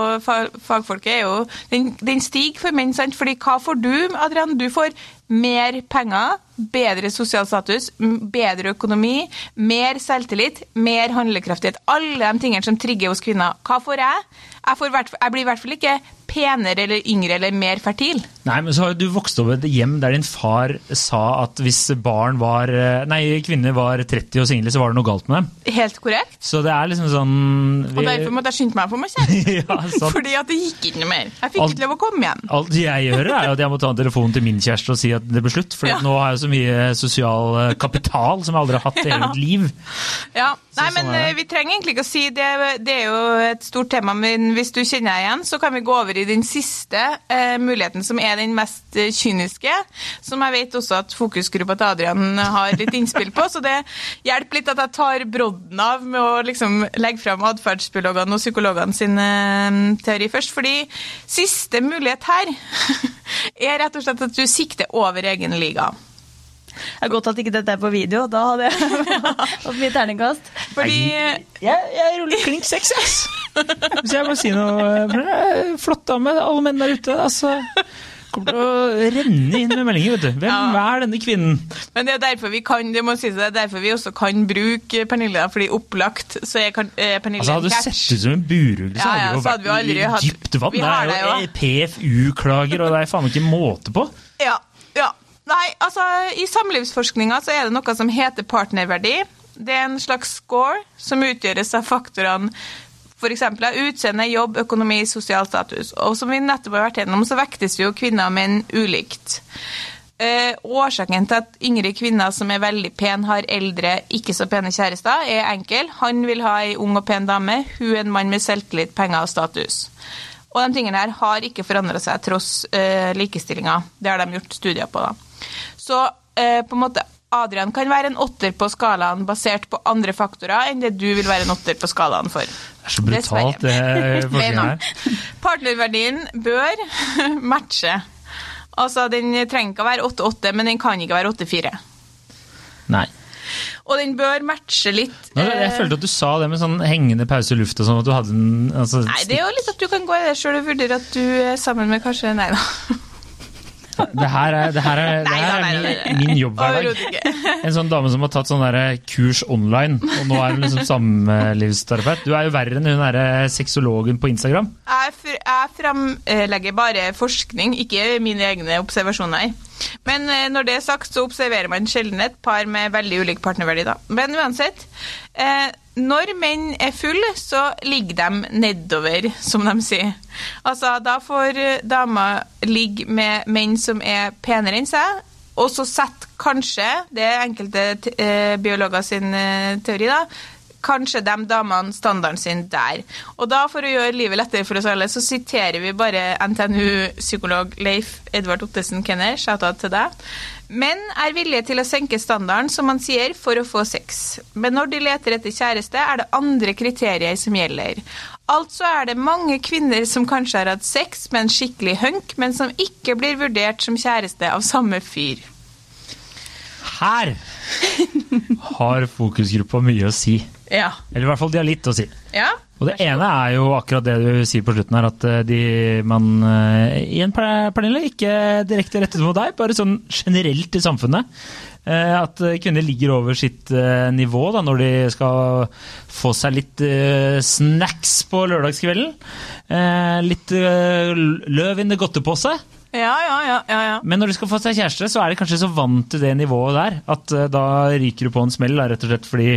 fagfolket, er jo den, den stiger for menn, sant? Fordi hva får du, Adrian? Du får mer penger, bedre sosial status, bedre økonomi, mer selvtillit, mer handlekraftighet. Alle de tingene som trigger hos kvinner. Hva får jeg? Jeg, får hvert, jeg blir i hvert fall ikke penere eller yngre eller mer fertil. Nei, men så har du vokst opp i et hjem der din far sa at hvis barn var eh, Nei, kvinner var 30 og single, så var det noe galt med dem. Helt korrekt. Så det er liksom sånn vi- Og derfor måtte jeg skynde meg få meg [LAUGHS] ja, sant. Fordi at det gikk ikke noe mer. Jeg fikk Alt- ikke lov å komme igjen. Alt jeg gjør, er at jeg må ta en telefon til min kjæreste og si at det blir slutt. For Ja. nå har jeg så mye sosial eh, kapital som jeg aldri har hatt i hele mitt liv. Ja, Nei, sånn men eh, Vi trenger egentlig ikke å si det. Det er jo et stort tema, men hvis du kjenner deg igjen, så kan vi gå over i den siste eh, muligheten, som er den mest eh, kyniske. Som jeg vet også at fokusgruppa til Adrian har litt innspill på. Så det hjelper litt at jeg tar brodden av med å liksom legge fram atferdsbiologene og psykologene sin teori først. Fordi siste mulighet her [LAUGHS] er rett og slett at du sikter over egen liga. Det er godt at ikke dette er på video. Da hadde jeg [LAUGHS] fått mye terningkast. Fordi Jeg, jeg ruller klink seks, ass! Hvis jeg må si noe Flott dame, alle menn der ute. Altså, kommer til å renne inn med meldinger, vet du. Hvem Ja. er denne kvinnen? Men det er derfor vi kan, det må sies, det er derfor vi også kan bruke Pernille, fordi opplagt så er kan- eh, Pernille Altså, hadde du sett ut som en burugle, så Ja, hadde ja, jo så hadde vi vært i dypt vann. Det er jo jo. PFU-klager, og det er faen ikke måte på. Ja. Nei, altså, i samlivsforskninga så er det noe som heter partnerverdi. Det er en slags score som utgjøres av faktorene f.eks. utseende, jobb, økonomi, sosial status. Og som vi nettopp har vært gjennom, så vektes jo kvinner og menn ulikt. Eh, årsaken til at yngre kvinner som er veldig pen, har eldre, ikke så pene kjærester, er enkel. Han vil ha ei ung og pen dame, hun en mann med selvtillit, penger og status. Og de tingene her har ikke forandra seg tross eh, likestillinga. Det har de gjort studier på. da. Så eh, på en måte Adrian kan være en åtter på skalaen basert på andre faktorer enn det du vil være en åtter på skalaen for. Det er så brutalt, det forskningen her. [LAUGHS] Partnerverdien bør [LAUGHS] matche. Altså, Den trenger ikke å være 8-8, men den kan ikke være 8-4. Nei. Og den bør matche litt Nå, jeg eh, følte at du sa det med sånn hengende pause i lufta, sånn at du hadde en altså, Nei, det er jo litt at du kan gå i det sjøl og vurdere at du er sammen med kanskje Nei da. [LAUGHS] Det her er, det her er, det her er min, min jobb hver dag. En sånn dame som har tatt sånn kurs online, og nå er hun liksom samlivsterapeut. Du er jo verre enn hun derre sexologen på Instagram. Jeg, fr jeg framlegger bare forskning, ikke mine egne observasjoner. Men eh, når det er sagt, så observerer man sjelden et par med veldig ulik partnerverdi. Da. Men uansett, eh, når menn er fulle, så ligger de nedover, som de sier. Altså, da får eh, damer ligge med menn som er penere enn seg, og så setter kanskje, det er enkelte biologer sin teori, da, kanskje de damene standarden sin der. Og da, for å gjøre livet lettere for oss alle, så siterer vi bare NTNU-psykolog Leif Edvard Ottesen Kenner, shout-out til deg. Menn er villige til å senke standarden, som man sier, for å få sex. Men når de leter etter kjæreste, er det andre kriterier som gjelder. Altså er det mange kvinner som kanskje har hatt sex med en skikkelig hunk, men som ikke blir vurdert som kjæreste av samme fyr. Her har fokusgruppa mye å si. Ja. Eller i hvert fall de har litt å si. Ja. Og Det ene er jo akkurat det du sier på slutten her, at eh, de, man i en Pernille, ikke direkte rettet mot deg, bare sånn generelt i samfunnet. Uh, at kvinner ligger over sitt nivå da, når de skal få seg litt snacks på lørdagskvelden. litt løv in the godtepose. Ja, ja, ja, Men når du skal få seg kjæreste, så er de kanskje så vant til det nivået der at uh, da ryker du på en smell, rett og slett fordi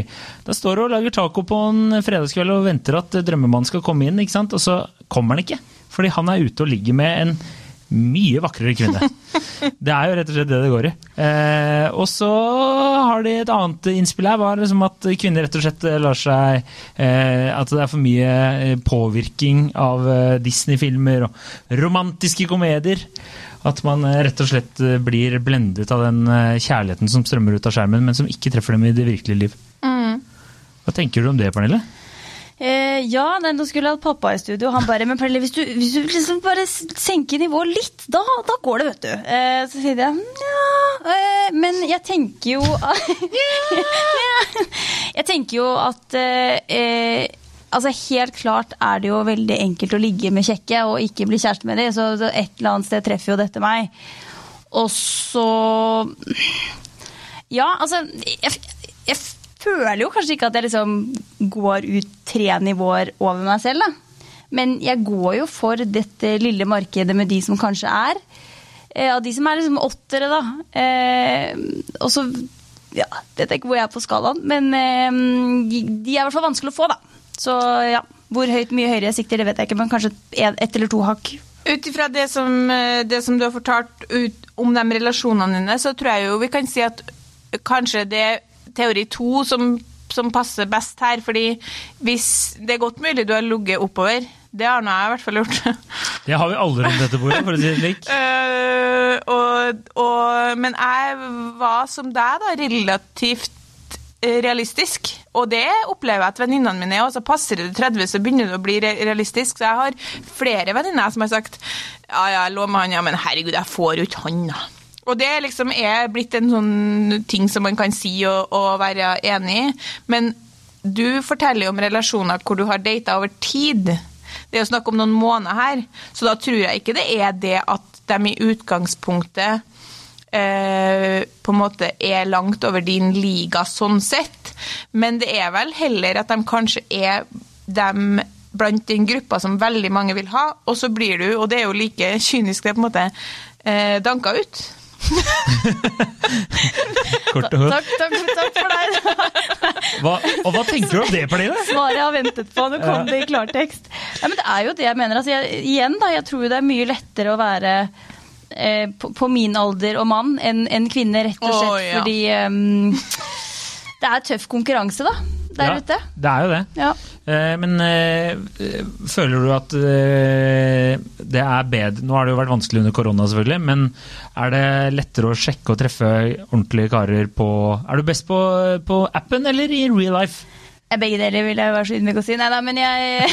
da står du og lager taco på en fredagskveld og venter at uh, drømmemannen skal komme inn, ikke sant? og så kommer han ikke. Fordi han er ute og ligger med en mye vakrere kvinne. [LAUGHS] Det er jo rett og slett det det går i. Eh, og så har de et annet innspill her, var liksom at kvinner rett og slett lar seg eh, At det er for mye eh, påvirkning av eh, Disney-filmer og romantiske komedier. At man eh, rett og slett blir blendet av den kjærligheten som strømmer ut av skjermen, men som ikke treffer dem i det virkelige liv. Mm. Hva tenker du om det, Pernille? Ja, nei, nå skulle jeg hatt pappa i studio. Han bare Men Pernille, hvis du, hvis du liksom bare senker nivået litt, da, da, går det, vet du. Eh, så sier jeg ja, eh, men jeg tenker jo [LAUGHS] Jeg tenker jo at eh, eh, Altså Helt klart er det jo veldig enkelt å ligge med kjekke og ikke bli kjæreste med dem. Så, så et eller annet sted treffer jo dette meg. Og så Ja, altså jeg, jeg føler jo kanskje ikke at jeg liksom går ut tre nivåer over meg selv, da. Men jeg går jo for dette lille markedet med de som kanskje er. Eh, av de som er liksom åttere, da. Eh, og så ja, Vet jeg ikke hvor jeg er på skalaen, men eh, de, er i hvert fall vanskelig å få, da. Så ja, hvor høyt, mye høyere jeg sikter, det vet jeg ikke, men kanskje ett eller to hakk. Ut ifra det, det, som du har fortalt ut om de relasjonene dine, så tror jeg jo vi kan si at kanskje det teori to som, som, passer best her. fordi hvis Det er godt mulig du har ligget oppover. Det har nå jeg i hvert fall gjort. Det har vi aldri rundt dette bordet, for å si det slik. Uh, [LAUGHS] og, og, men jeg var som deg, da, relativt realistisk. Og det opplever jeg at venninnene mine er. Og så passer det 30, så begynner du å bli realistisk. Så jeg har flere venninner som har sagt ja, ja, jeg lå med han, ja, men herregud, jeg får jo ikke han, da. Og det liksom er blitt en sånn ting som man kan si og, og være enig i. Men du forteller jo om relasjoner hvor du har data over tid. Det er jo snakk om noen måneder her, så da tror jeg ikke det er det at de i utgangspunktet eh, på en måte er langt over din liga sånn sett, men det er vel heller at de kanskje er dem blant den gruppa som veldig mange vil ha, og så blir du, og det er jo like kynisk, det på en måte eh, danka ut. [LAUGHS] Kort og Takk, takk, takk for deg. [LAUGHS] hva, og hva tenker du om det, Pernille? Svaret jeg har ventet på. Nå kom det i klartekst. Ja, men det er jo det jeg mener. Altså, jeg, igjen, da, jeg tror det er mye lettere å være eh, på, på, min alder og mann enn en kvinne, rett og slett oh, ja. fordi um, det er tøff konkurranse, da der ja, ute. Det er jo det. Ja. Eh, men eh, føler du at eh, det er bedre Nå har det jo vært vanskelig under korona, selvfølgelig, men er det lettere å sjekke og treffe ordentlige karer på Er du best på, på appen eller i real life? Begge deler vil jeg være så ydmyk å si. Nei da, men jeg,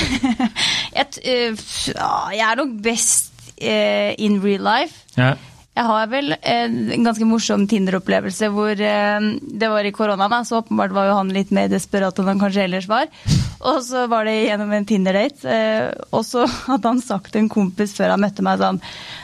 [LAUGHS] jeg, jeg er nok best in real life. Ja. Jeg har vel en ganske morsom Tinder-opplevelse hvor eh, det var i korona, så åpenbart var jo han litt mer desperat enn han kanskje ellers var. Og så var det gjennom en Tinder-date, eh, og så hadde han sagt til en kompis før han møtte meg sånn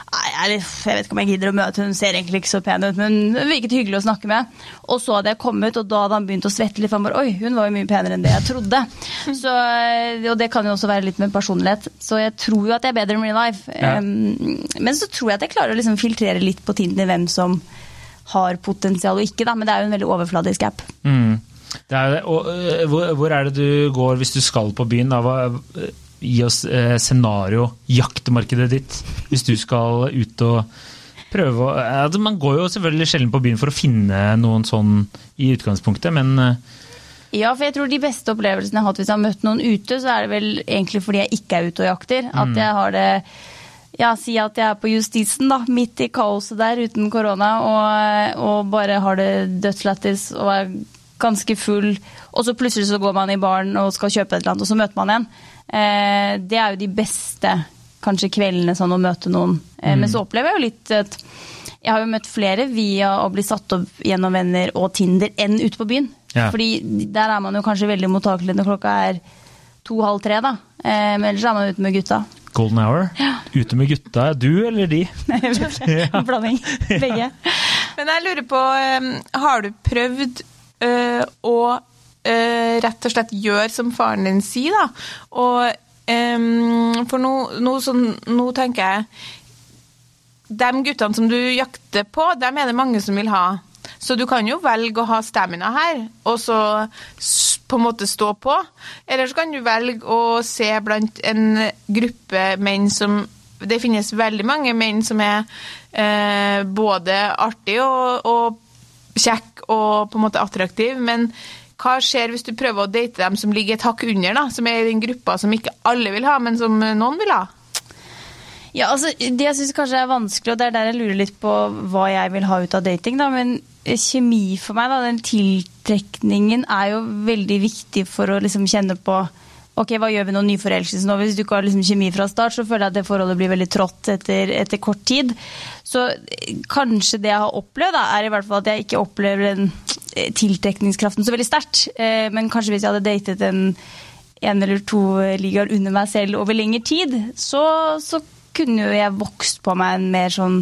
jeg, vet ikke om jeg gidder å møte hun ser egentlig ikke så pen ut, men hun virket hyggelig å snakke med. Og så hadde jeg kommet, og da hadde han begynt å svette litt. For han bare Oi, hun var jo mye penere enn det jeg trodde. [LAUGHS] Så, og det kan jo også være litt med personlighet. Så jeg tror jo at jeg er bedre enn real life. Ja. Men så tror jeg at jeg klarer å liksom filtrere litt på Tinder hvem som har potensial og ikke, da. Men det er jo en veldig overfladisk app. Mm. Er det. Og, uh, hvor, hvor, er det du går hvis du skal på byen? Da? Hva, gi oss eh, scenario, jaktmarkedet ditt, hvis du skal ut og prøve å altså Man går jo selvfølgelig sjelden på byen for å finne noen sånn i utgangspunktet, men eh, ja, for jeg tror de beste opplevelsene jeg har hatt hvis jeg har møtt noen ute, så er det vel egentlig fordi jeg ikke er ute og jakter. At mm. jeg har det Ja, si at jeg er på Justisen, da, midt i kaoset der uten korona, og, og bare har det dødslættis og er ganske full, og så plutselig så går man i baren og skal kjøpe et eller annet, og så møter man en. Eh, det er jo de beste kanskje kveldene sånn å møte noen. Eh, mm. Men så opplever jeg jo litt at jeg har jo møtt flere via å bli satt opp gjennom venner og Tinder enn ute på byen. Ja. Fordi der er man jo kanskje veldig mottakelig når klokka er to-halv tre, da. Eh, men ellers er man ute med gutta. Golden hour. Ute med gutta. Du eller de? [LAUGHS] En blanding. Begge. [LAUGHS] Men jeg lurer på, eh, har du prøvd eh, å eh, rett og slett gjør som faren din sier, da? Og For nå, nå, sånn, nå tenker jeg De guttene som du jakter på, dem er det mange som vil ha. Så du kan jo velge å ha stamina her, og så på en måte stå på. Eller så kan du velge å se blant en gruppe menn som Det finnes veldig mange menn som er eh, både artig og, og kjekk og på en måte attraktiv, men hva skjer hvis du prøver å date dem som ligger et hakk under, da? Som er i den gruppa som ikke alle vil ha, men som noen vil ha? Ja, altså, Det jeg syns kanskje er vanskelig, og det er der jeg lurer litt på hva jeg vil ha ut av dating, da, men kjemi for meg, da, den tiltrekningen er jo veldig viktig for å liksom kjenne på Ok, hva gjør vi når nyforelskelse nå? Hvis du ikke har liksom kjemi fra start, så føler jeg at det forholdet blir veldig trått etter, etter kort tid. Så eh, kanskje det jeg har opplevd, da, er i hvert fall at jeg ikke opplever den eh, tiltrekningskraften så veldig sterkt. Eh, Men kanskje hvis jeg hadde datet en en eller to ligaer under meg selv over lengre tid, så, så kunne jo jeg vokst på meg en mer sånn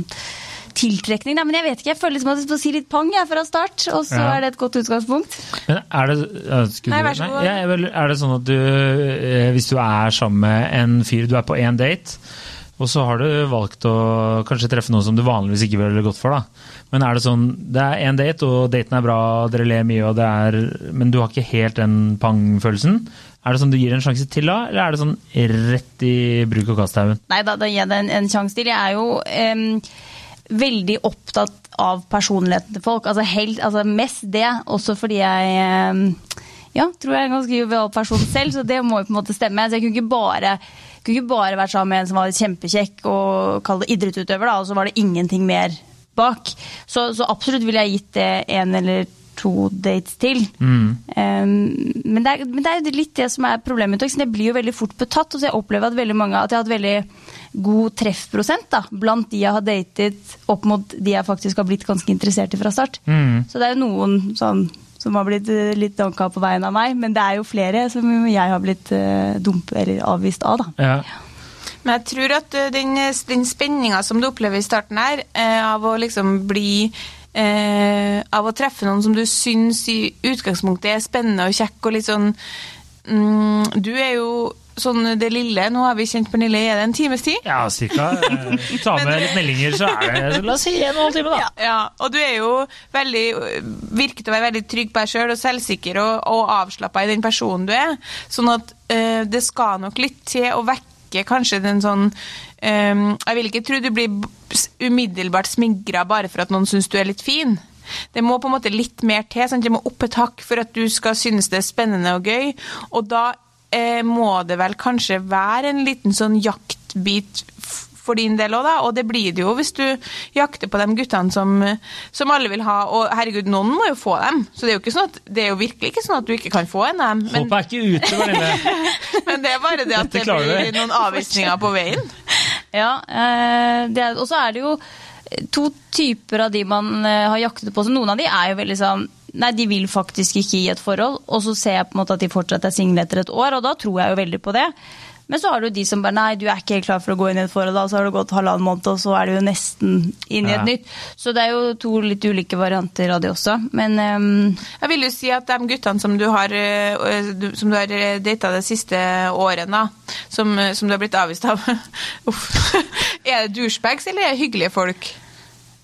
tiltrekning. Nei, men jeg vet ikke, jeg føler liksom at jeg får si litt pang jeg fra start, og så Ja. er det et godt utgangspunkt. Men er det, Nei, vær så god. ja, er det sånn at du, eh, hvis du er sammen med en fyr, du er på én date, og så har du valgt å kanskje treffe noen som du vanligvis ikke ville gått for, da. Men er det sånn, det er én date, og daten er bra, dere ler mye, og det er, men du har ikke helt den pang-følelsen. Er det sånn du gir en sjanse til da, eller er det sånn rett i bruk og kasthaugen? Nei, da, da gir jeg det en, en sjanse til. Jeg er jo em, veldig opptatt av personligheten til folk. Altså, helt, altså mest det, også fordi jeg ja, tror jeg er en ganske jovial person selv, så det må jo på en måte stemme. Så jeg kunne ikke bare, kunne ikke bare vært sammen med en som var kjempekjekk og kall det idrettsutøver, da, og så var det ingenting mer bak. Så, så absolutt ville jeg gitt det en eller to dates til. Mm. Um, men, det er, men det er litt det som er problemet. Tox. Jeg blir jo veldig fort betatt. Og så jeg opplever at veldig mange at jeg har hatt veldig god treffprosent da, blant de jeg har datet, opp mot de jeg faktisk har blitt ganske interessert i fra start. Mm. Så det er jo noen sånn, som har blitt eh, litt danka på veien av meg, men det er jo flere som jeg har blitt uh, dump eller avvist av. da. Ja. Men jeg tror at eh, den, den spenninga som du opplever i starten her, eh, av å liksom bli eh, Av å treffe noen som du syns i utgangspunktet er spennende og kjekk og litt sånn mm, Du er jo sånn det lille Nå har vi kjent Pernille er det en times tid? Ja, cirka. Eh, [LAUGHS] Ta med litt meldinger, så er det La oss si en og en halv time, da. Ja, og du er jo veldig Virket å være veldig trygg på deg sjøl og selvsikker og, og avslappa i den personen du er. Sånn at eh, det skal nok litt til å vekke kanskje den sånn um, Jeg vil ikke tro du blir umiddelbart smigra bare for at noen syns du er litt fin. Det må på en måte litt mer til. Sant? Det må opp et hakk for at du skal synes det er spennende og gøy. Og da eh, må det vel kanskje være en liten sånn jaktbit for din del òg, da. Og det blir det jo hvis du jakter på de guttene som, som alle vil ha. Og herregud, noen må jo få dem. Så det er jo, ikke sånn at, det er jo virkelig ikke sånn at du ikke kan få en av dem. Men, Håpet er ikke ute, Pernille. [LAUGHS] men det er bare det at det blir noen avvisninger på veien. [LAUGHS] Ja, eh, og så er det jo to typer av de man eh, har jaktet på. Så noen av de er jo veldig sånn Nei, de vil faktisk ikke i et forhold. Og så ser jeg på en måte at de fortsatt er single etter et år, og da tror jeg jo veldig på det. Men så har du de som bare nei, du er ikke helt klar for å gå inn i et forhold, og så har det gått halvannen måned, og så er du jo nesten inn i Ja. et nytt. Så det er jo to litt ulike varianter av det også. Men um... Jeg vil jo si at de guttene som du har, øh, som du har øh, data de siste årene, som, øh, som du har blitt avvist av [LAUGHS] Uff. Er det douchebags, eller er det hyggelige folk?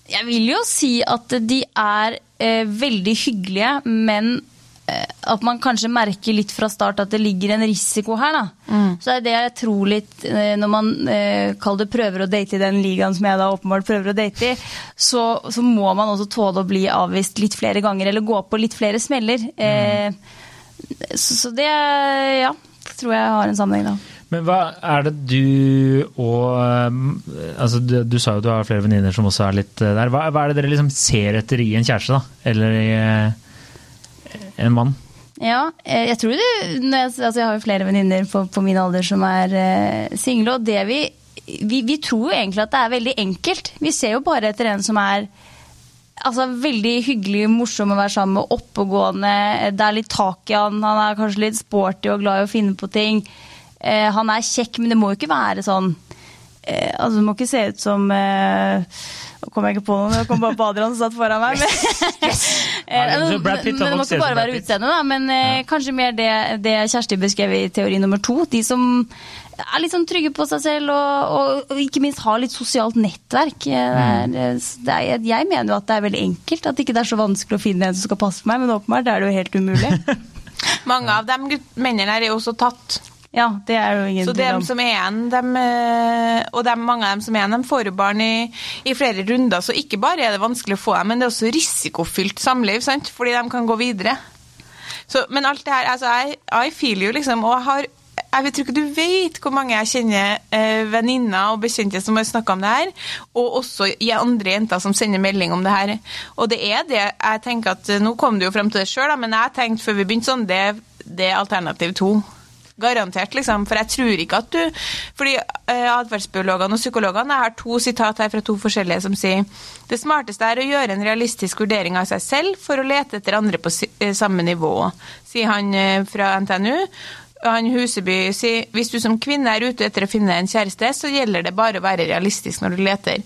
Jeg vil jo si at de er eh, veldig hyggelige, men eh, at man kanskje merker litt fra start at det ligger en risiko her. Da. Så det er det jeg tror litt eh, når man eh, kaller det prøver å date i den ligaen som jeg da åpenbart prøver å date i, så, så må man også tåle å bli avvist litt flere ganger eller gå på litt flere smeller. Eh, så, så det ja, tror jeg har en sammenheng, da. Men hva er det du og altså du, du sa jo at du har flere venninner som også er litt der. Hva, hva er det dere liksom ser etter i en kjæreste, da? Eller i uh, en mann? Ja, eh, jeg tror det altså jeg har jo flere venninner på, på min alder som er uh, single, og det vi, vi Vi tror jo egentlig at det er veldig enkelt. Vi ser jo bare etter en som er altså, veldig hyggelig, morsom å være sammen med, oppegående. Det er litt tak i han, han er kanskje litt sporty og glad i å finne på ting. Eh, han er kjekk, men det må jo ikke være sånn eh, Altså, det må ikke se ut som eh, Nå kom jeg ikke på noe, jeg kom bare på Adrian som satt foran meg. Men, Yes! Yes. Ja, men, Pitt, men det må ikke bare være utseendet, da. Men ja. kanskje mer det, det Kjersti beskrev i teori nummer to. De som er litt sånn trygge på seg selv og, og, og ikke minst har litt sosialt nettverk. Eh, Mm. Det er, det er, jeg mener jo at det er veldig enkelt. At ikke det er så vanskelig å finne en som skal passe på meg, men åpenbart er det jo helt umulig. [LAUGHS] Mange av de mennene her er jo også tatt. Ja, det er jo ingen Så dem som er igjen, dem, eh, og dem, mange av dem som er igjen, de får jo barn i, i flere runder. Så ikke bare er det vanskelig å få dem, men det er også risikofylt samliv, sant? fordi de kan gå videre. Så, men alt det her, altså, I, I feel you, liksom. Og jeg har jeg tror ikke du vet hvor mange jeg kjenner eh, venninner og bekjente som har snakka om det her, og også i andre jenter som sender melding om det her. Og det er det jeg tenker at eh, Nå kom du jo frem til det sjøl, men jeg tenkte før vi begynte sånn, det, det er alternativ to. Garantert, liksom. For jeg tror ikke at du Fordi eh, atferdsbiologene og psykologene Jeg har to sitat her fra to forskjellige som sier det smarteste er å gjøre en realistisk vurdering av seg selv for å lete etter andre på eh, samme nivå, sier han eh, fra NTNU. Han Huseby sier hvis du som kvinne er ute etter å finne en kjæreste, så gjelder det bare å være realistisk når du leter.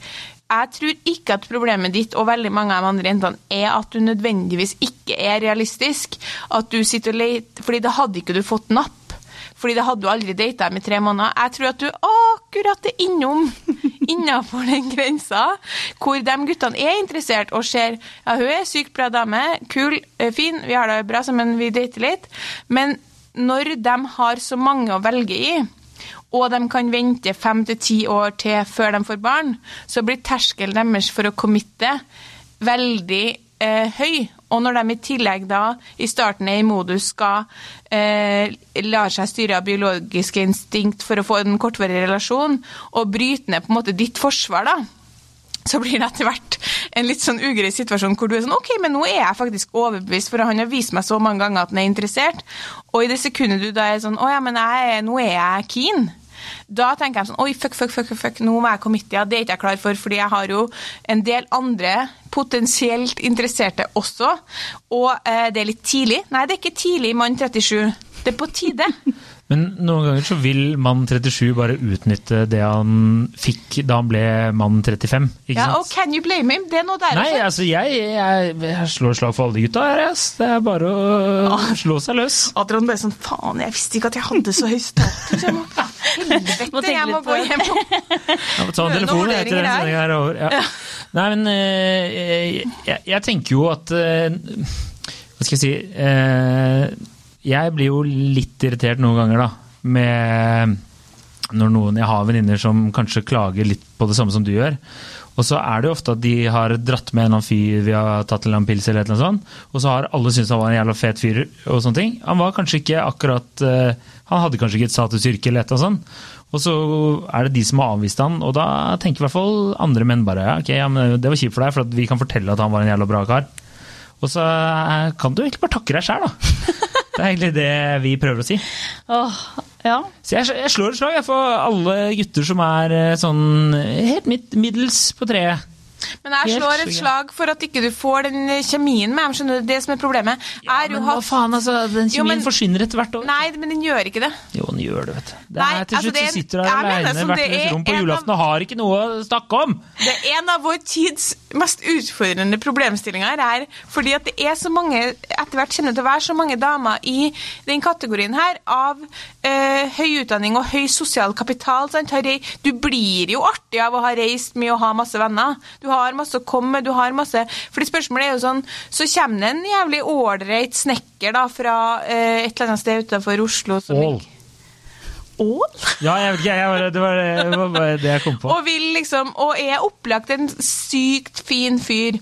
Jeg tror ikke at problemet ditt og veldig mange av de andre jentene er at du nødvendigvis ikke er realistisk. At du sitter og leter, fordi da hadde ikke du fått napp. Fordi det hadde du aldri data dem i tre måneder. Jeg tror at du akkurat er innom [LAUGHS] innafor den grensa hvor de guttene er interessert og ser ja, hun er sykt bra dame, kul, eh, fin, vi har det bra sammen, vi dater litt. Men når de har så mange å velge i, og de kan vente fem til ti år til før de får barn, så blir terskelen deres for å committe veldig eh, høy. Og når de i tillegg da i starten er i modus skal eh, lar seg styre av biologiske instinkt for å få en kortvarig relasjon, og bryte ned på en måte ditt forsvar, da, så blir det etter hvert en litt sånn ugrei situasjon hvor du er sånn OK, men nå er jeg faktisk overbevist, for han har vist meg så mange ganger at han er interessert. Og i det sekundet du da er sånn Å ja, men jeg, nå er jeg keen. Da tenker jeg sånn Oi, fuck, fuck, fuck, fuck, nå må jeg committe. Ja, det er ikke jeg klar for, fordi jeg har jo en del andre potensielt interesserte også. Og eh, det er litt tidlig. Nei, det er ikke tidlig, mann 37. Det er på tide. [LAUGHS] Men noen ganger så vil mann 37 bare utnytte det han fikk da han ble mann 35. Ikke Ja, sant? og can you blame him? Det er noe der Nei, også. altså jeg, jeg, jeg slår slag for alle gutta her. ass. Det er bare å slå seg løs. Adrian ble sånn Faen, jeg visste ikke at jeg hadde så høy status. Jeg må, [LAUGHS] helvete, må jeg må gå hjem og ja, ta en telefon etter den sendinga er over. Ja. Nei, men eh, jeg, jeg tenker jo at eh, Hva skal jeg si eh, Jeg blir jo litt irritert noen ganger, da. Med når noen Jeg har venninner som kanskje klager litt på det samme som du gjør. Og så er det jo ofte at de har dratt med en eller annen fyr vi har tatt en eller annen pils, eller noe sånt, og så har alle syntes han var en jævla fet fyr. og sånne ting. Han var kanskje ikke akkurat eh, Han hadde kanskje ikke et statusyrke eller annet sånt. Og så er det de som har avvist han, og da tenker i hvert fall andre menn bare ja, ok, ja, det var kjipt for deg, for vi kan fortelle at han var en jævla bra kar. Og så eh, kan du egentlig bare takke deg sjæl, da. [LAUGHS] Det er egentlig det vi prøver å si. Åh, ja. Så jeg, jeg slår et slag jeg, for alle gutter som er eh, sånn helt midt, middels på treet. Men jeg slår et slag for at ikke du får den kjemien med dem. Skjønner du? Det som er problemet. Har jo men hva hatt faen, altså, den Jo, kjemien men- forsvinner etter hvert år. Nei, men den gjør ikke det. Jo, den gjør det, vet du. Det Nei, er til altså, slutt det er så sitter du her jeg aleine i hvert det deres er rom på julaften og har ikke noe å snakke om! Det er en av vår tids mest utfordrende problemstillinger her, fordi at det er så mange, etter hvert kjenner det til å være så mange damer i den kategorien her av eh, høy utdanning og høy sosial kapital. Sant? Du blir jo artig av å ha reist mye og ha masse venner. Du har masse å komme med, du har masse Fordi spørsmålet er jo sånn, så kommer det en jævlig ålreit snekker da fra eh, et eller annet sted utenfor Oslo som Ål. Ål? Ja, jeg vet ikke, jeg bare, det, var, det var bare det jeg kom på. Og, vil liksom, og er opplagt en sykt fin fyr.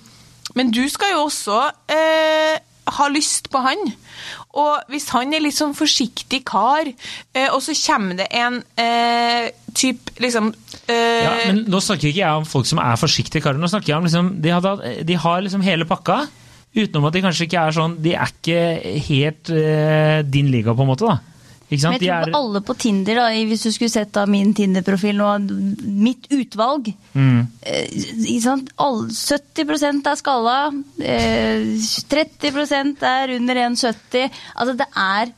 Men du skal jo også eh, ha lyst på han. Og hvis han er litt sånn forsiktig kar, eh, og så kommer det en eh, typ liksom eh, Ja, men nå snakker ikke jeg om folk som er forsiktige karer. Nå snakker jeg om liksom, de, hadde, de har liksom hele pakka, utenom at de kanskje ikke er sånn De er ikke helt eh, din liga, på en måte. da. Ikke Men jeg tror er, på alle på Tinder, da, hvis du skulle sett da min Tinder-profil nå, mitt utvalg Mm. eh, ikke sant? Alle, 70 er skalla, eh, 30% er under 1,70. Altså det er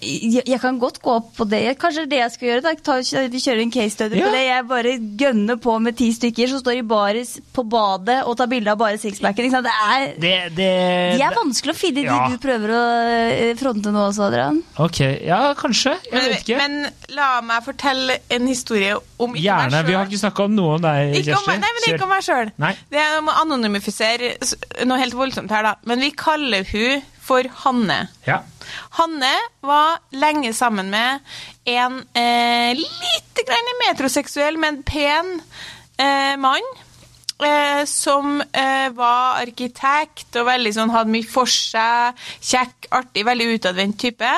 jeg, jeg kan godt gå opp på det. Kanskje det jeg skal gjøre. Da. Ta, vi kjører en case study Ja. på det. Jeg bare gønner på med ti stykker som står i baris på badet og tar bilde av bare sixpacken. Det er, det, det, de er vanskelig å finne, de du prøver å eh, fronte nå også, Adrian. Ok, ja, kanskje. Jeg Men, vet ikke. men la meg fortelle en historie om ikke Gjerne. meg Vi har ikke snakka om noe om deg, Kjersti. nei, men ikke om meg sjøl. Det er om å anonymifisere noe helt voldsomt her, da. Men vi kaller hun for Hanne. Ja. Hanne var lenge sammen med en eh, litt grann metroseksuell, men pen eh, mann. Eh, som eh, var arkitekt og veldig sånn, hadde mye for seg. Kjekk, artig, veldig utadvendt type.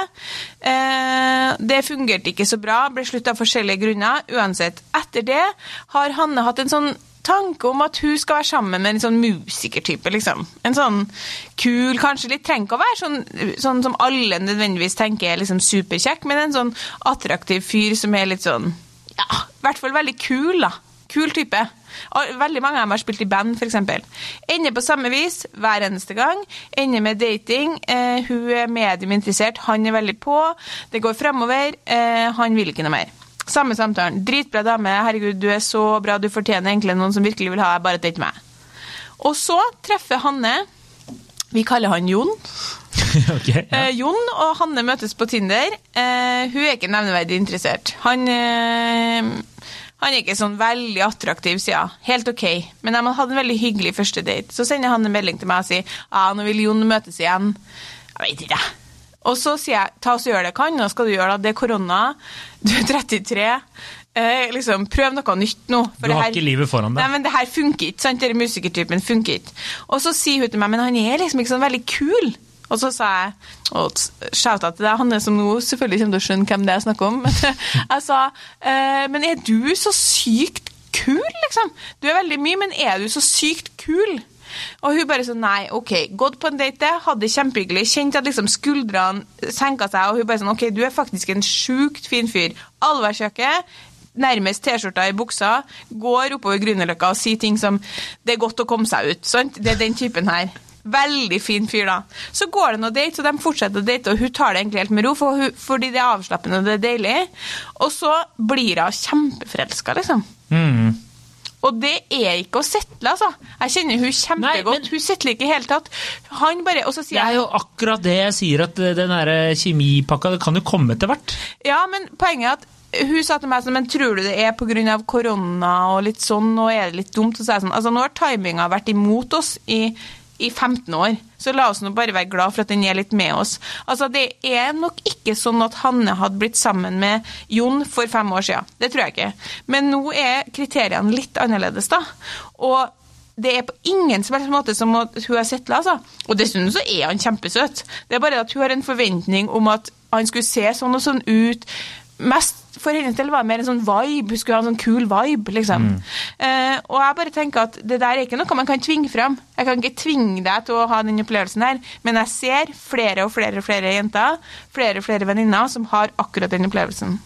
Eh, det fungerte ikke så bra, ble slutt av forskjellige grunner. Uansett. Etter det har Hanne hatt en sånn tanke om at hun skal være sammen med en sånn musikertype, liksom. En sånn kul, kanskje litt trenger ikke å være sånn, sånn som alle nødvendigvis tenker er liksom superkjekk, men en sånn attraktiv fyr som er litt sånn, ja, i hvert fall veldig kul, da. Kul type. Veldig mange av dem har spilt i band, f.eks. Ender på samme vis hver eneste gang. Ender med dating. Eh, hun er mediuminteressert, han er veldig på. Det går framover. Eh, han vil ikke noe mer. Samme samtalen. Dritbra dame, herregud, du er så bra, du fortjener egentlig noen som virkelig vil ha deg, bare date meg. Og så treffer Hanne Vi kaller han Jon. [LAUGHS] okay, Ja. Eh, Jon og Hanne møtes på Tinder. Eh, hun er ikke nevneverdig interessert. Han, eh, han er ikke sånn veldig attraktiv, sier hun. Helt ok. Men de hadde en veldig hyggelig første date. Så sender han en melding til meg og sier ja, nå vil Jon møtes igjen. Jeg vet ikke, jeg. Og så sier jeg ta oss og gjør det. jeg kan, nå skal du gjøre? det. Det er korona. Du er 33. Eh, liksom, prøv noe nytt nå. for Du det har her- ikke livet foran deg. Nei, men det her funker ikke. sant? Den musikertypen funker ikke. Og så sier hun til meg men han er liksom ikke sånn veldig kul. Og så sa jeg, og shouta til deg, Hanne, som nå selvfølgelig kommer til å skjønne hvem det er snakker om, [LAUGHS] men jeg sa eh, Men er du så sykt kul, liksom? Du er veldig mye, men er du så sykt kul? Og hun bare sånn, nei, ok, gått på en date, hadde det kjempehyggelig, kjent at liksom skuldrene senka seg, og hun bare sånn, ok, du er faktisk en sjukt fin fyr. Allværsjakke, nærmest T-skjorta i buksa, går oppover Grünerløkka og sier ting som det er godt å komme seg ut. Sant? Det er den typen her. Veldig fin fyr, da. Så går det noe date, og de fortsetter å date, og hun tar det egentlig helt med ro, for hun, fordi det er avslappende og det er deilig. Og så blir hun kjempeforelska, liksom. Mm. Og det er ikke å settle, altså. Jeg kjenner hun kjempegodt. men- Hun settler ikke i hele tatt. Han bare Og så Det sier er jeg jo akkurat det jeg sier, at eh, den der kjemipakka det kan jo komme etter hvert. Ja, men poenget er at hun sa til meg sånn, men tror du det er pga. korona og litt sånn, og er det litt dumt? Så sa jeg sånn, altså nå har timinga vært imot oss i, i 15 år, så la oss nå bare være glad for at den er litt med oss. Altså det er nok ikke sånn at Hanne hadde blitt sammen med Jon for fem år siden. Det tror jeg ikke. Men nå er kriteriene litt annerledes, da. Og det er på ingen som helst måte som at hun har sett settla, altså. Og dessuten så er han kjempesøt. Det er bare at hun har en forventning om at han skulle se sånn og sånn ut. Mest for hennes del var det mer en sånn vibe. Hun skulle ha en sånn kul vibe, liksom. Eh, og jeg bare tenker at det der er ikke noe man kan tvinge fram. Jeg kan ikke tvinge deg til å ha den opplevelsen her, men jeg ser flere og flere og flere jenter, flere og flere venninner, som har akkurat den opplevelsen.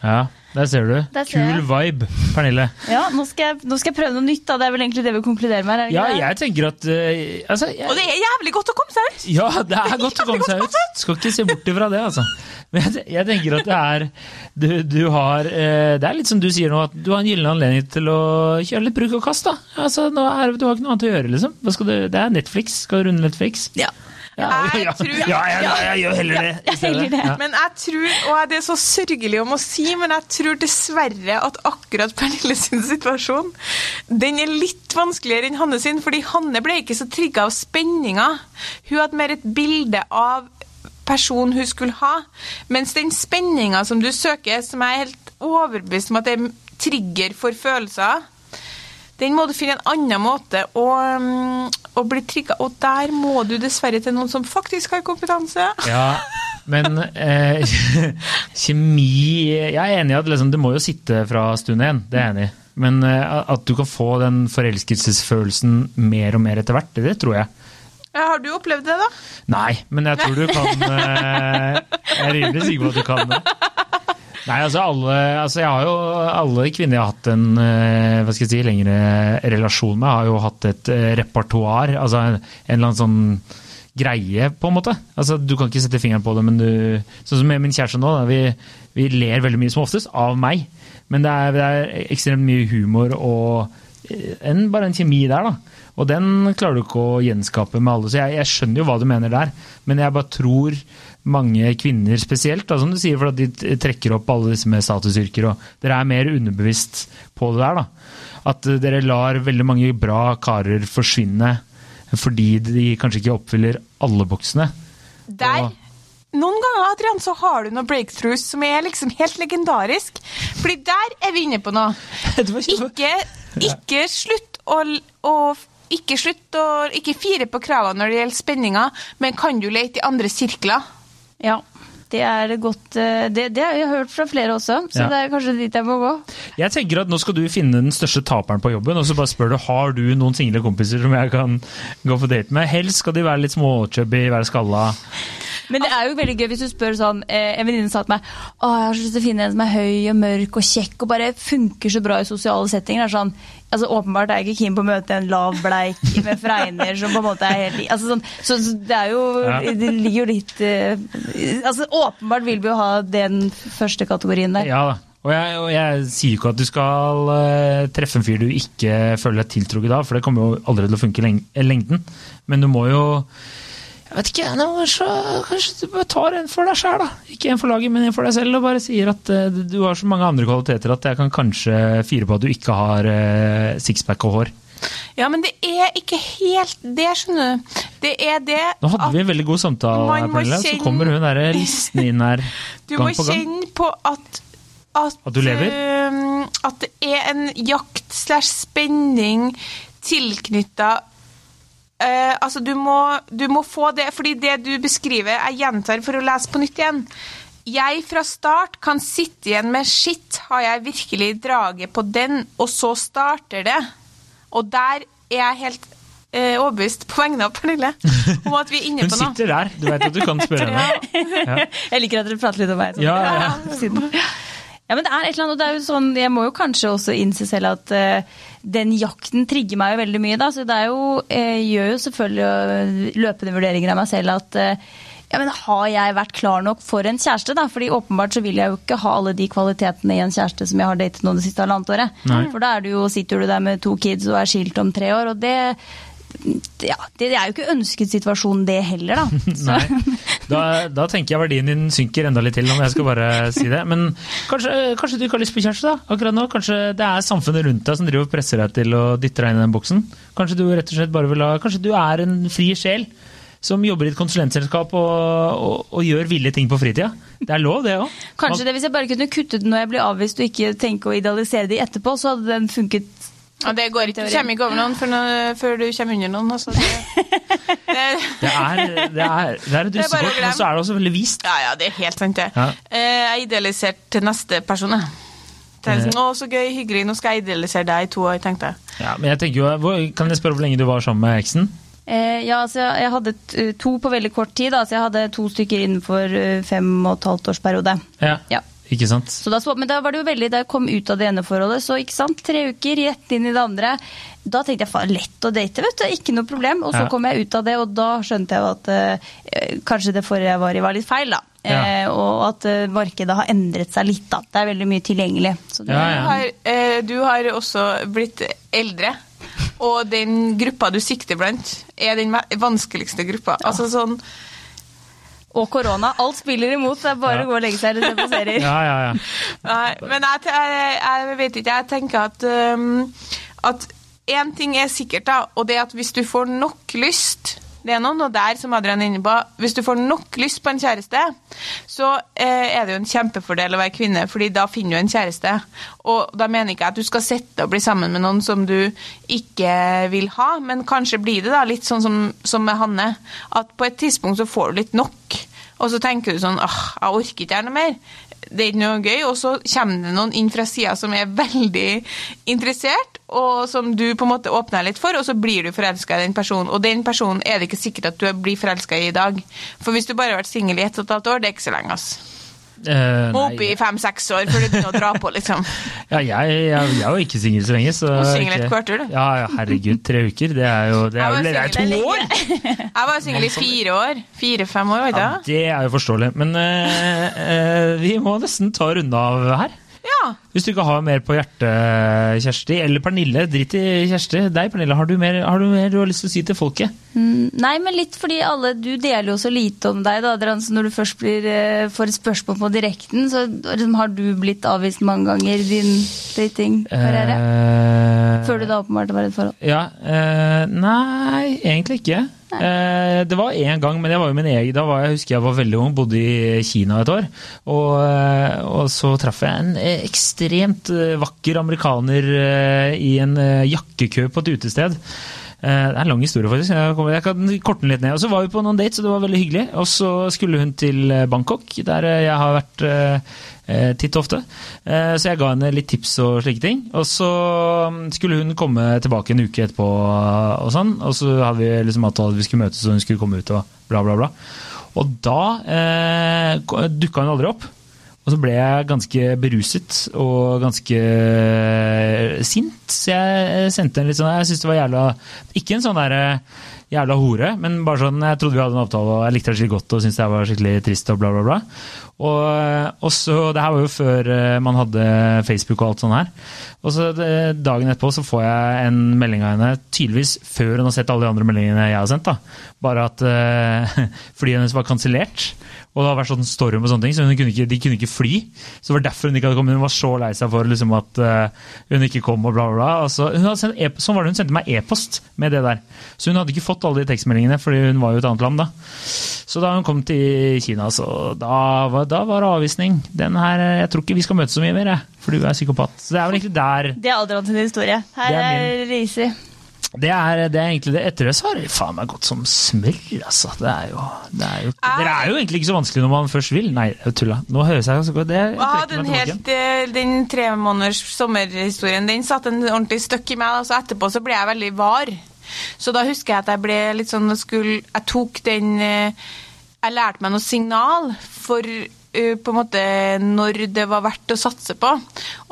Ja, der ser du. Der ser Kul jeg. vibe, Pernille. Ja, nå skal, jeg, nå skal jeg prøve noe nytt. da. Det er vel egentlig det vi konkluderer med. her, er Ja, jeg tenker at Uh, altså, jeg, Og det er jævlig godt å komme seg ut! Ja, det er godt å komme seg ut. Skal ikke se bort ifra det, altså. Men jeg, jeg tenker at det er du, du har uh, Det er litt som du sier nå, at du har en gyllen anledning til å kjøre litt bruk og kast, da. Altså, er, du har ikke noe annet å gjøre, liksom. Du, det er Netflix. Skal du runde Netflix? Ja. Ja, Jeg tror- ja, jeg gjør heller det. i stedet. heller det. Ja. Men jeg tror, og det er så sørgelig om å si, men jeg tror dessverre at akkurat Pernille sin situasjon, den er litt vanskeligere enn Hanne sin, fordi Hanne ble ikke så trigga av spenninga. Hun hadde mer et bilde av personen hun skulle ha, mens den spenninga som du søker, som jeg er helt overbevist om at det er trigger for følelser, den må du finne en annen måte å, um, å bli trigga, og der må du dessverre til noen som faktisk har kompetanse. Ja, men eh, [LAUGHS] kjemi Jeg er enig i at liksom, det må jo sitte fra stund én, det er jeg enig i. Men eh, at du kan få den forelskelsesfølelsen mer og mer etter hvert, det, det tror jeg. Ja, har du opplevd det, da? Nei, men jeg tror du kan [LAUGHS] eh, Jeg er rimelig sikker på at du kan det. Nei, altså alle, altså jeg har jo, alle kvinner jeg har hatt en eh, hva skal jeg si, lengre relasjon med, har jo hatt et eh, repertoar. Altså en, en eller annen sånn greie, på en måte. Altså, du kan ikke sette fingeren på det, men du Sånn som med min kjæreste nå, da, vi, vi ler veldig mye som oftest av meg. Men det er, det er ekstremt mye humor og en, bare en kjemi der, da. Og den klarer du ikke å gjenskape med alle. Så jeg, jeg skjønner jo hva du mener der, men jeg bare tror mange kvinner spesielt, da, som du sier, for at de trekker opp alle disse med statusyrker, og dere er mer underbevisst på det der, da. At dere lar veldig mange bra karer forsvinne fordi de kanskje ikke oppfyller alle boksene. Der Og- Noen ganger Adrian, så har du noen breakthroughs som er liksom helt legendarisk. Fordi der er vi inne på noe. [LAUGHS] Det var kjempe- Ikke, ikke slutt å, å ikke slutt å ikke fire på kravene når det gjelder spenninger, men kan du lete i andre sirkler? Ja, det er godt eh, Det, det har jeg hørt fra flere også, så Ja. det er kanskje dit jeg må gå. Jeg tenker at nå skal du finne den største taperen på jobben, og så bare spør du har du noen single kompiser som jeg kan gå på date med. Helst skal de være litt småchubby, være skalla. Men det er jo veldig gøy hvis du spør sånn eh, En venninne sa til meg å, jeg har så lyst til å finne en som er høy og mørk og kjekk og bare funker så bra i sosiale settinger. Det er sånn, altså Åpenbart er jeg ikke keen på å møte en lav bleik med fregner som på en måte er helt altså sånn, så, så det er jo Det ligger jo litt eh, altså Åpenbart vil vi jo ha den første kategorien der. Ja da. Og jeg, og jeg sier ikke at du skal uh, treffe en fyr du ikke føler deg tiltrukket av, for det kommer jo allerede til å funke i leng lengden. Men du må jo jeg vet ikke, nå, så, Kanskje du bare tar en for deg sjøl, da. Ikke en for laget, men en for deg selv. Og bare sier at uh, du har så mange andre kvaliteter at jeg kan kanskje fire på at du ikke har uh, sixpack og hår. Ja, men det er ikke helt det, skjønner du. Det er det Nå hadde vi en veldig god samtale, her, Pernille. Kjenne... Så kommer hun derre listen inn her [LAUGHS] Du på gang på gang. kjenne på at at, At du lever? øhm, at det er en jakt slash spenning tilknytta eh, altså du må, du må få det, fordi det du beskriver, jeg gjentar for å lese på nytt igjen. Jeg fra start kan sitte igjen med shit, har jeg virkelig draget på den, og så starter det. Og der er jeg helt uh, overbevist på vegne av Pernille om at vi er inne Hun på noe. sitter der, du vet at du kan spørre [LAUGHS] henne. Jeg liker at dere prater litt om meg. sånn. Ja, ja. Siden. Ja, men det er et eller annet, og det er jo sånn, Jeg må jo kanskje også innse selv at uh, den jakten trigger meg jo veldig mye. da, så det er jo, Jeg gjør jo selvfølgelig eh, løpende vurderinger av meg selv at uh, ja, men Har jeg vært klar nok for en kjæreste? da? Fordi åpenbart så vil jeg jo ikke ha alle de kvalitetene i en kjæreste som jeg har datet nå det siste halvannet året. Nei. For da er du jo, sitter du der med to kids og er skilt om tre år. og det ja, det er jo ikke ønsket situasjon det heller, da. [LAUGHS] Da, da tenker jeg verdien din synker enda litt til, om jeg skal bare si det. Men kanskje, kanskje du ikke har lyst på kjæreste da, akkurat nå? Kanskje det er samfunnet rundt deg som driver og presser deg til å dytte deg inn i den boksen? Kanskje du rett og slett bare vil ha Kanskje du er en fri sjel som jobber i et konsulentselskap og, og, og gjør ville ting på fritida? Det er lov, det òg. Kanskje det, Hvis jeg bare kunne kuttet når jeg blir avvist og ikke tenke å idealisere det etterpå, så hadde den funket. Ja, det går ikke. Du kommer ikke over noen før, noe- før du kommer under noen. Altså. Det, [LAUGHS] det, Det er, det er, det er et [LAUGHS] Det er å men så er det også veldig vist. ja, ja, det er helt sant, det. Ja. Eh, Jeg idealiserte til neste person. jeg. Sånn, å, så gøy, hyggelig, nå skal jeg idealisere deg i to år, tenkte jeg. Ja, men jeg tenker jo, hvor- Kan jeg spørre hvor lenge du var sammen med eksen? Eh, ja, altså jeg, jeg hadde to på veldig kort tid. Altså jeg hadde to stykker innenfor eh, fem og et halvt års periode. Ja, Ja. Ikke sant? Så da, men da var det jo veldig, da jeg kom ut av det ene forholdet, så ikke sant, tre uker rett inn i det andre. Da tenkte jeg faen, lett å date, vet du, ikke noe problem. Og så Ja. kom jeg ut av det, og da skjønte jeg at eh, kanskje det forrige jeg var i var litt feil, da. Ja. Eh, og at eh, markedet har endret seg litt, da. Det er veldig mye tilgjengelig. Så det, Ja, Du ja. har, eh, du har også blitt eldre, og den gruppa du sikter blant, er den vanskeligste gruppa. Altså sånn Og korona. Alt spiller imot, så det er bare å gå og legge seg eller se på serier. [LAUGHS] Ja, ja, ja. Nei, men jeg, jeg, jeg vet ikke. Jeg tenker at um, at én ting er sikkert, da, og det er at hvis du får nok lyst det er noen og der som Adrian er inne på. Hvis du får nok lyst på en kjæreste, så eh, er det jo en kjempefordel å være kvinne, fordi da finner du en kjæreste. Og da mener ikke jeg at du skal sitte og bli sammen med noen som du ikke vil ha, men kanskje blir det da litt sånn som, som med Hanne, at på et tidspunkt så får du litt nok, og så tenker du sånn åh, jeg orker ikke gjerne mer. Det er ikke noe gøy, og så kommer det noen inn fra sida som er veldig interessert, og som du på en måte åpner litt for, og så blir du forelska i den personen. Og den personen er det ikke sikkert at du blir forelska i i dag. For hvis du bare har vært singel i ett og et halvt år, det er ikke så lenge, ass. Eh, Må opp i fem-seks år før du begynner å dra på, liksom. [LAUGHS] ja, jeg, jeg, jeg er jo ikke singel så lenge. Så Du singel et kvart år, du. Ja, ja, herregud, tre uker. Det er jo, det er jo det er to år! [LAUGHS] Jeg var singel i fire år. Fire-fem år, vet Ja, det er jo forståelig. Men uh, uh, vi må nesten ta runde av her. Ja. Hvis du ikke har mer på hjertet, Kjersti, eller Pernille, drit i Kjersti. Deg, Pernille, har du mer, har du, mer du har lyst til å si til folket? Mm, Nei, men litt fordi alle Du deler jo så lite om deg, da. Adrian, så når du først blir, eh, får et spørsmål på direkten, så liksom, har du blitt avvist mange ganger i din datingkarriere? Uh, Før du da åpenbart var i et forhold? Ja, Uh, nei, egentlig ikke. Eh, det var én gang, men jeg var egen. Da var jeg, husker jeg var veldig ung, bodde i Kina et år. Og, eh, og så traff jeg en eh, ekstremt eh, vakker amerikaner eh, i en eh, jakkekø på et utested. Det er en lang historie, faktisk. Jeg, kan korte den litt ned. Og Så var vi på noen dates, og det var veldig hyggelig. Og så skulle hun til Bangkok, der jeg har vært titt og ofte. Så jeg ga henne litt tips og slike ting. Og så mm, skulle hun komme tilbake en uke etterpå, og sånn. Og så hadde vi liksom avtalt at vi skulle møtes og hun skulle komme ut og bla, bla, bla. Og da eh, dukka hun aldri opp. Og så ble jeg ganske beruset og ganske eh, sint. Så jeg sendte en litt sånn Jeg syns det var jævla Ikke en sånn derre jævla hore, men bare sånn Jeg trodde vi hadde en avtale, og jeg likte det skikkelig godt og syntes det var skikkelig trist og bla, bla, bla. Og, og så Det her var jo før eh, man hadde Facebook og alt sånt her. Og så dagen etterpå så får jeg en melding av henne, tydeligvis før hun har sett alle de andre meldingene jeg har sendt. da. Bare at uh, [LAUGHS] flyet hennes var kansellert. Og det har vært sånn storm og sånne ting, så kunne ikke, de kunne ikke fly. Så det var derfor hun ikke hadde kommet. Hun var så lei seg for liksom, at uh, hun ikke kom og bla, bla, bla. Og så, hun hadde sendt e sånn var det, hun sendte meg e-post med det der. Så hun hadde ikke fått alle de tekstmeldingene, fordi hun var jo et annet land da. Så da hun kom til Kina, så da var, da var det avvisning. Den her, eh, Jeg tror ikke vi skal møtes så mye mer, jeg, for du er psykopat. Så det er vel egentlig der Det er alderen sin historie. Her Det er er Risi. Det er, det er egentlig det. Etter det så har det faen meg gått som smell, altså. Det er jo, det er jo Dere er jo egentlig ikke så vanskelig når man først vil. Nei, tulla. Nå høres jeg ganske godt. Det, jeg meg tilbake. helt, eh, Den tre måneders sommerhistorien den satte en ordentlig støkk i meg. Og Så etterpå så ble jeg veldig var. Så da husker jeg at jeg ble litt sånn skulle, Jeg tok den eh, Jeg lærte meg noe signal for eh, på en måte når det var verdt å satse på.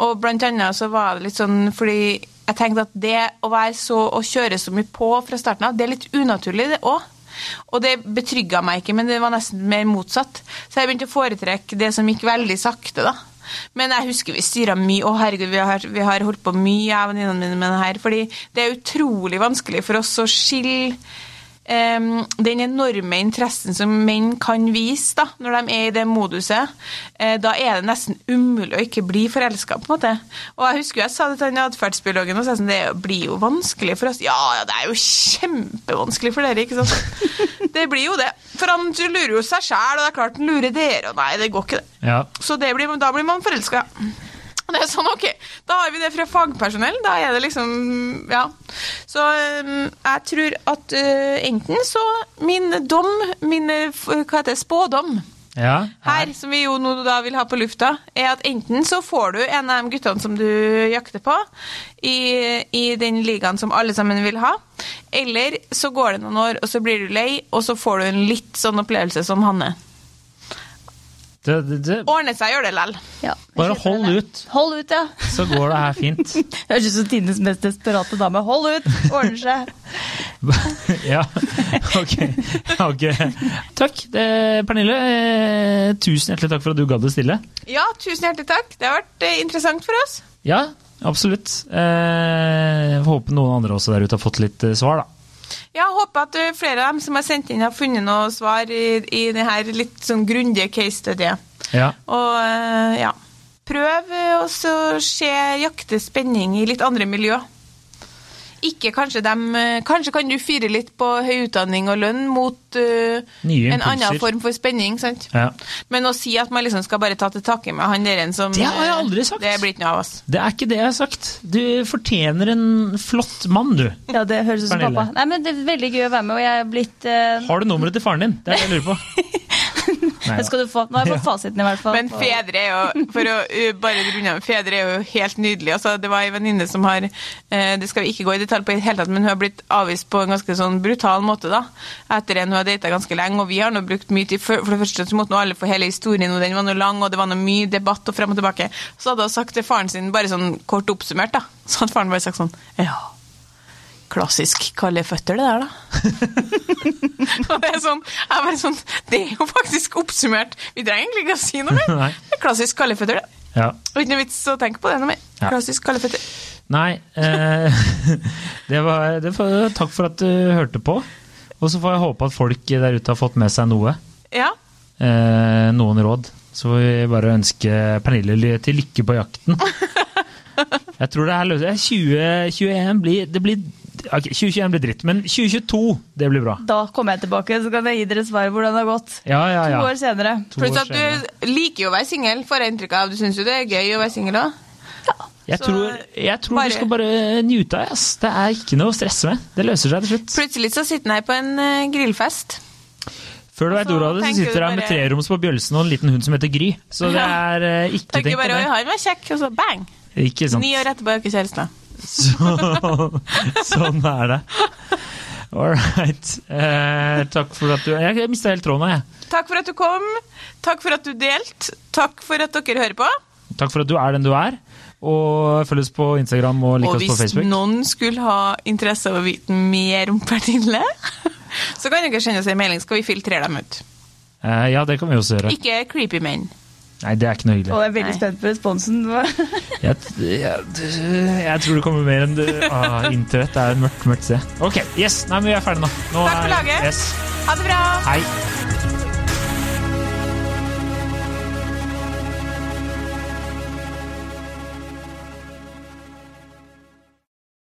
Og blant annet så var det litt sånn fordi jeg tenkte at det å være så å kjøre så mye på fra starten av, det er litt unaturlig, det òg. Og det betrygga meg ikke, men det var nesten mer motsatt. Så jeg begynte å foretrekke det som gikk veldig sakte, da. Men jeg husker vi styra mye. Å, herregud, vi har, vi har holdt på mye, jeg og venninnene mine, med det her. Fordi det er utrolig vanskelig for oss å skille em, den enorme interessen som menn kan vise da, når de er i det moduset, uh, da er det nesten umulig å ikke bli forelska, på en måte. Og jeg husker jeg sa det til atferdsbiologen, og sa sånn, det blir jo vanskelig for oss. Ja, ja, det er jo kjempevanskelig for dere, ikke sant? [LAUGHS] Det blir jo det. For han lurer jo seg sjæl, og det er klart han lurer dere, og nei, det går ikke det. Ja. Så det blir, da blir man forelska. [LAUGHS] Det er sånn, ok, Da har vi det fra fagpersonell. Da er det liksom Ja. Så jeg tror at øh, enten så Min dom, min øh, hva heter det, spådom ja. her, som vi jo nå da vil ha på lufta, er at enten så får du en av de guttene som du jakter på, i, i den ligaen som alle sammen vil ha, eller så går det noen år, og så blir du lei, og så får du en litt sånn opplevelse som Hanne. Det, det, det, Ordne seg, gjør det lell. Ja, bare hold det. ut, Hold ut, ja. så går det her fint. [LAUGHS] Høres ut som tidenes mest desperate dame. Hold ut! Ordner seg. [LAUGHS] ja, ok. okay. Takk, det, Pernille. Eh, tusen hjertelig takk for at du gadd å stille. Ja, tusen hjertelig takk. Det har vært eh, interessant for oss. Ja, absolutt. Eh, håper noen andre også der ute har fått litt eh, svar, da. Ja, håper at eh, flere av dem som har sendt inn, har funnet noe svar i, i her litt sånn grundige case-studiet. Ja. Og eh, ja, prøv å se jakte spenning i litt andre miljø. Ikke kanskje dem eh, Kanskje kan du fyre litt på høy utdanning og lønn mot uh, en annen form for spenning, sant? Ja. Men å si at man liksom skal bare ta til takke med han der en som Det har jeg eh, aldri sagt. Det blir ikke noe av oss. Det er ikke det jeg har sagt. Du fortjener en flott mann, du. Ja, det høres ut som pappa. Nei, men Det er veldig gøy å være med, og jeg er blitt uh... Har du nummeret til faren din? Det er det jeg lurer på. [LAUGHS] Det skal du få. Nå har jeg fått fasiten, i hvert fall. Men fedre er jo for å bare grunne, fedre er jo helt nydelige. Altså, det var ei venninne som har eh, Det skal vi ikke gå i detalj på i det hele tatt, men hun har blitt avvist på en ganske sånn brutal måte, da. Etter en hun har data ganske lenge. Og vi har nå brukt mye tid. For, for det første så måtte nå alle få hele historien, og den var nå lang, og det var nå mye debatt og frem og tilbake. Så hadde hun sagt til faren sin, bare sånn kort oppsummert, da. Så hadde faren bare sagt sånn Ja. Klassisk kalde føtter, det der, da. [LAUGHS] og det er sånn, bare sånn Det er jo faktisk oppsummert. Vi trenger egentlig ikke å si noe mer. [LAUGHS] Det er klassisk kalde føtter, det. Ja. Og ikke noe vits å tenke på det noe mer. Ja. Klassisk kalde føtter. Nei, eh, [LAUGHS] det var, det var Takk for at du hørte på. Og så får jeg håpe at folk der ute har fått med seg noe. Ja. Eh, noen råd. Så får vi bare ønske Pernille til lykke på jakten. Jeg tror det er løs. 2021 blir Det blir ok, 2021 blir dritt, men 2022, det blir bra. Da kommer jeg tilbake, så kan jeg gi dere svar hvordan det har gått. Ja, ja, To ja. år senere. To Pluss år at du liker jo å være singel, får jeg inntrykk av. Du syns jo det er gøy å være singel òg? Jeg Så tror, jeg tror bare- du skal bare njute av det. ass. Det er ikke noe å stresse med. Det løser seg til slutt. Plutselig så sitter han her på en eh, grillfest. Før du veit ordet av det, så sitter jeg med bare- treroms på Bjølsen og en liten hund som heter Gry. Så det er eh, ikke Tenker tenk på bare oi, han var kjekk, og så bang! Ikke sant. Ni år etterpå er ikke kjæreste. Så, [LAUGHS] sånn er det. All right. Eh, takk for at du Jeg mista helt tråden, jeg. Takk for at du kom. Takk for at du delte. Takk for at dere hører på. Takk for at du er den du er. Og følg oss på Instagram og lik oss på Facebook. Og hvis noen skulle ha interesse av å vite mer om Pernille, [LAUGHS] så kan dere sende oss en melding, skal vi filtrere dem ut. Eh, ja, det kan vi også gjøre. Ikke creepy menn. Nei, det er ikke noe hyggelig. Og jeg er veldig Nei. spent på responsen. [LAUGHS] Jeg, jeg, jeg tror det kommer mer enn det. Ah, Internett er et mørkt, mørkt sted. Ok, yes, nei, men vi er ferdige nå. nå Takk for laget. Yes. Ha det bra! Hei.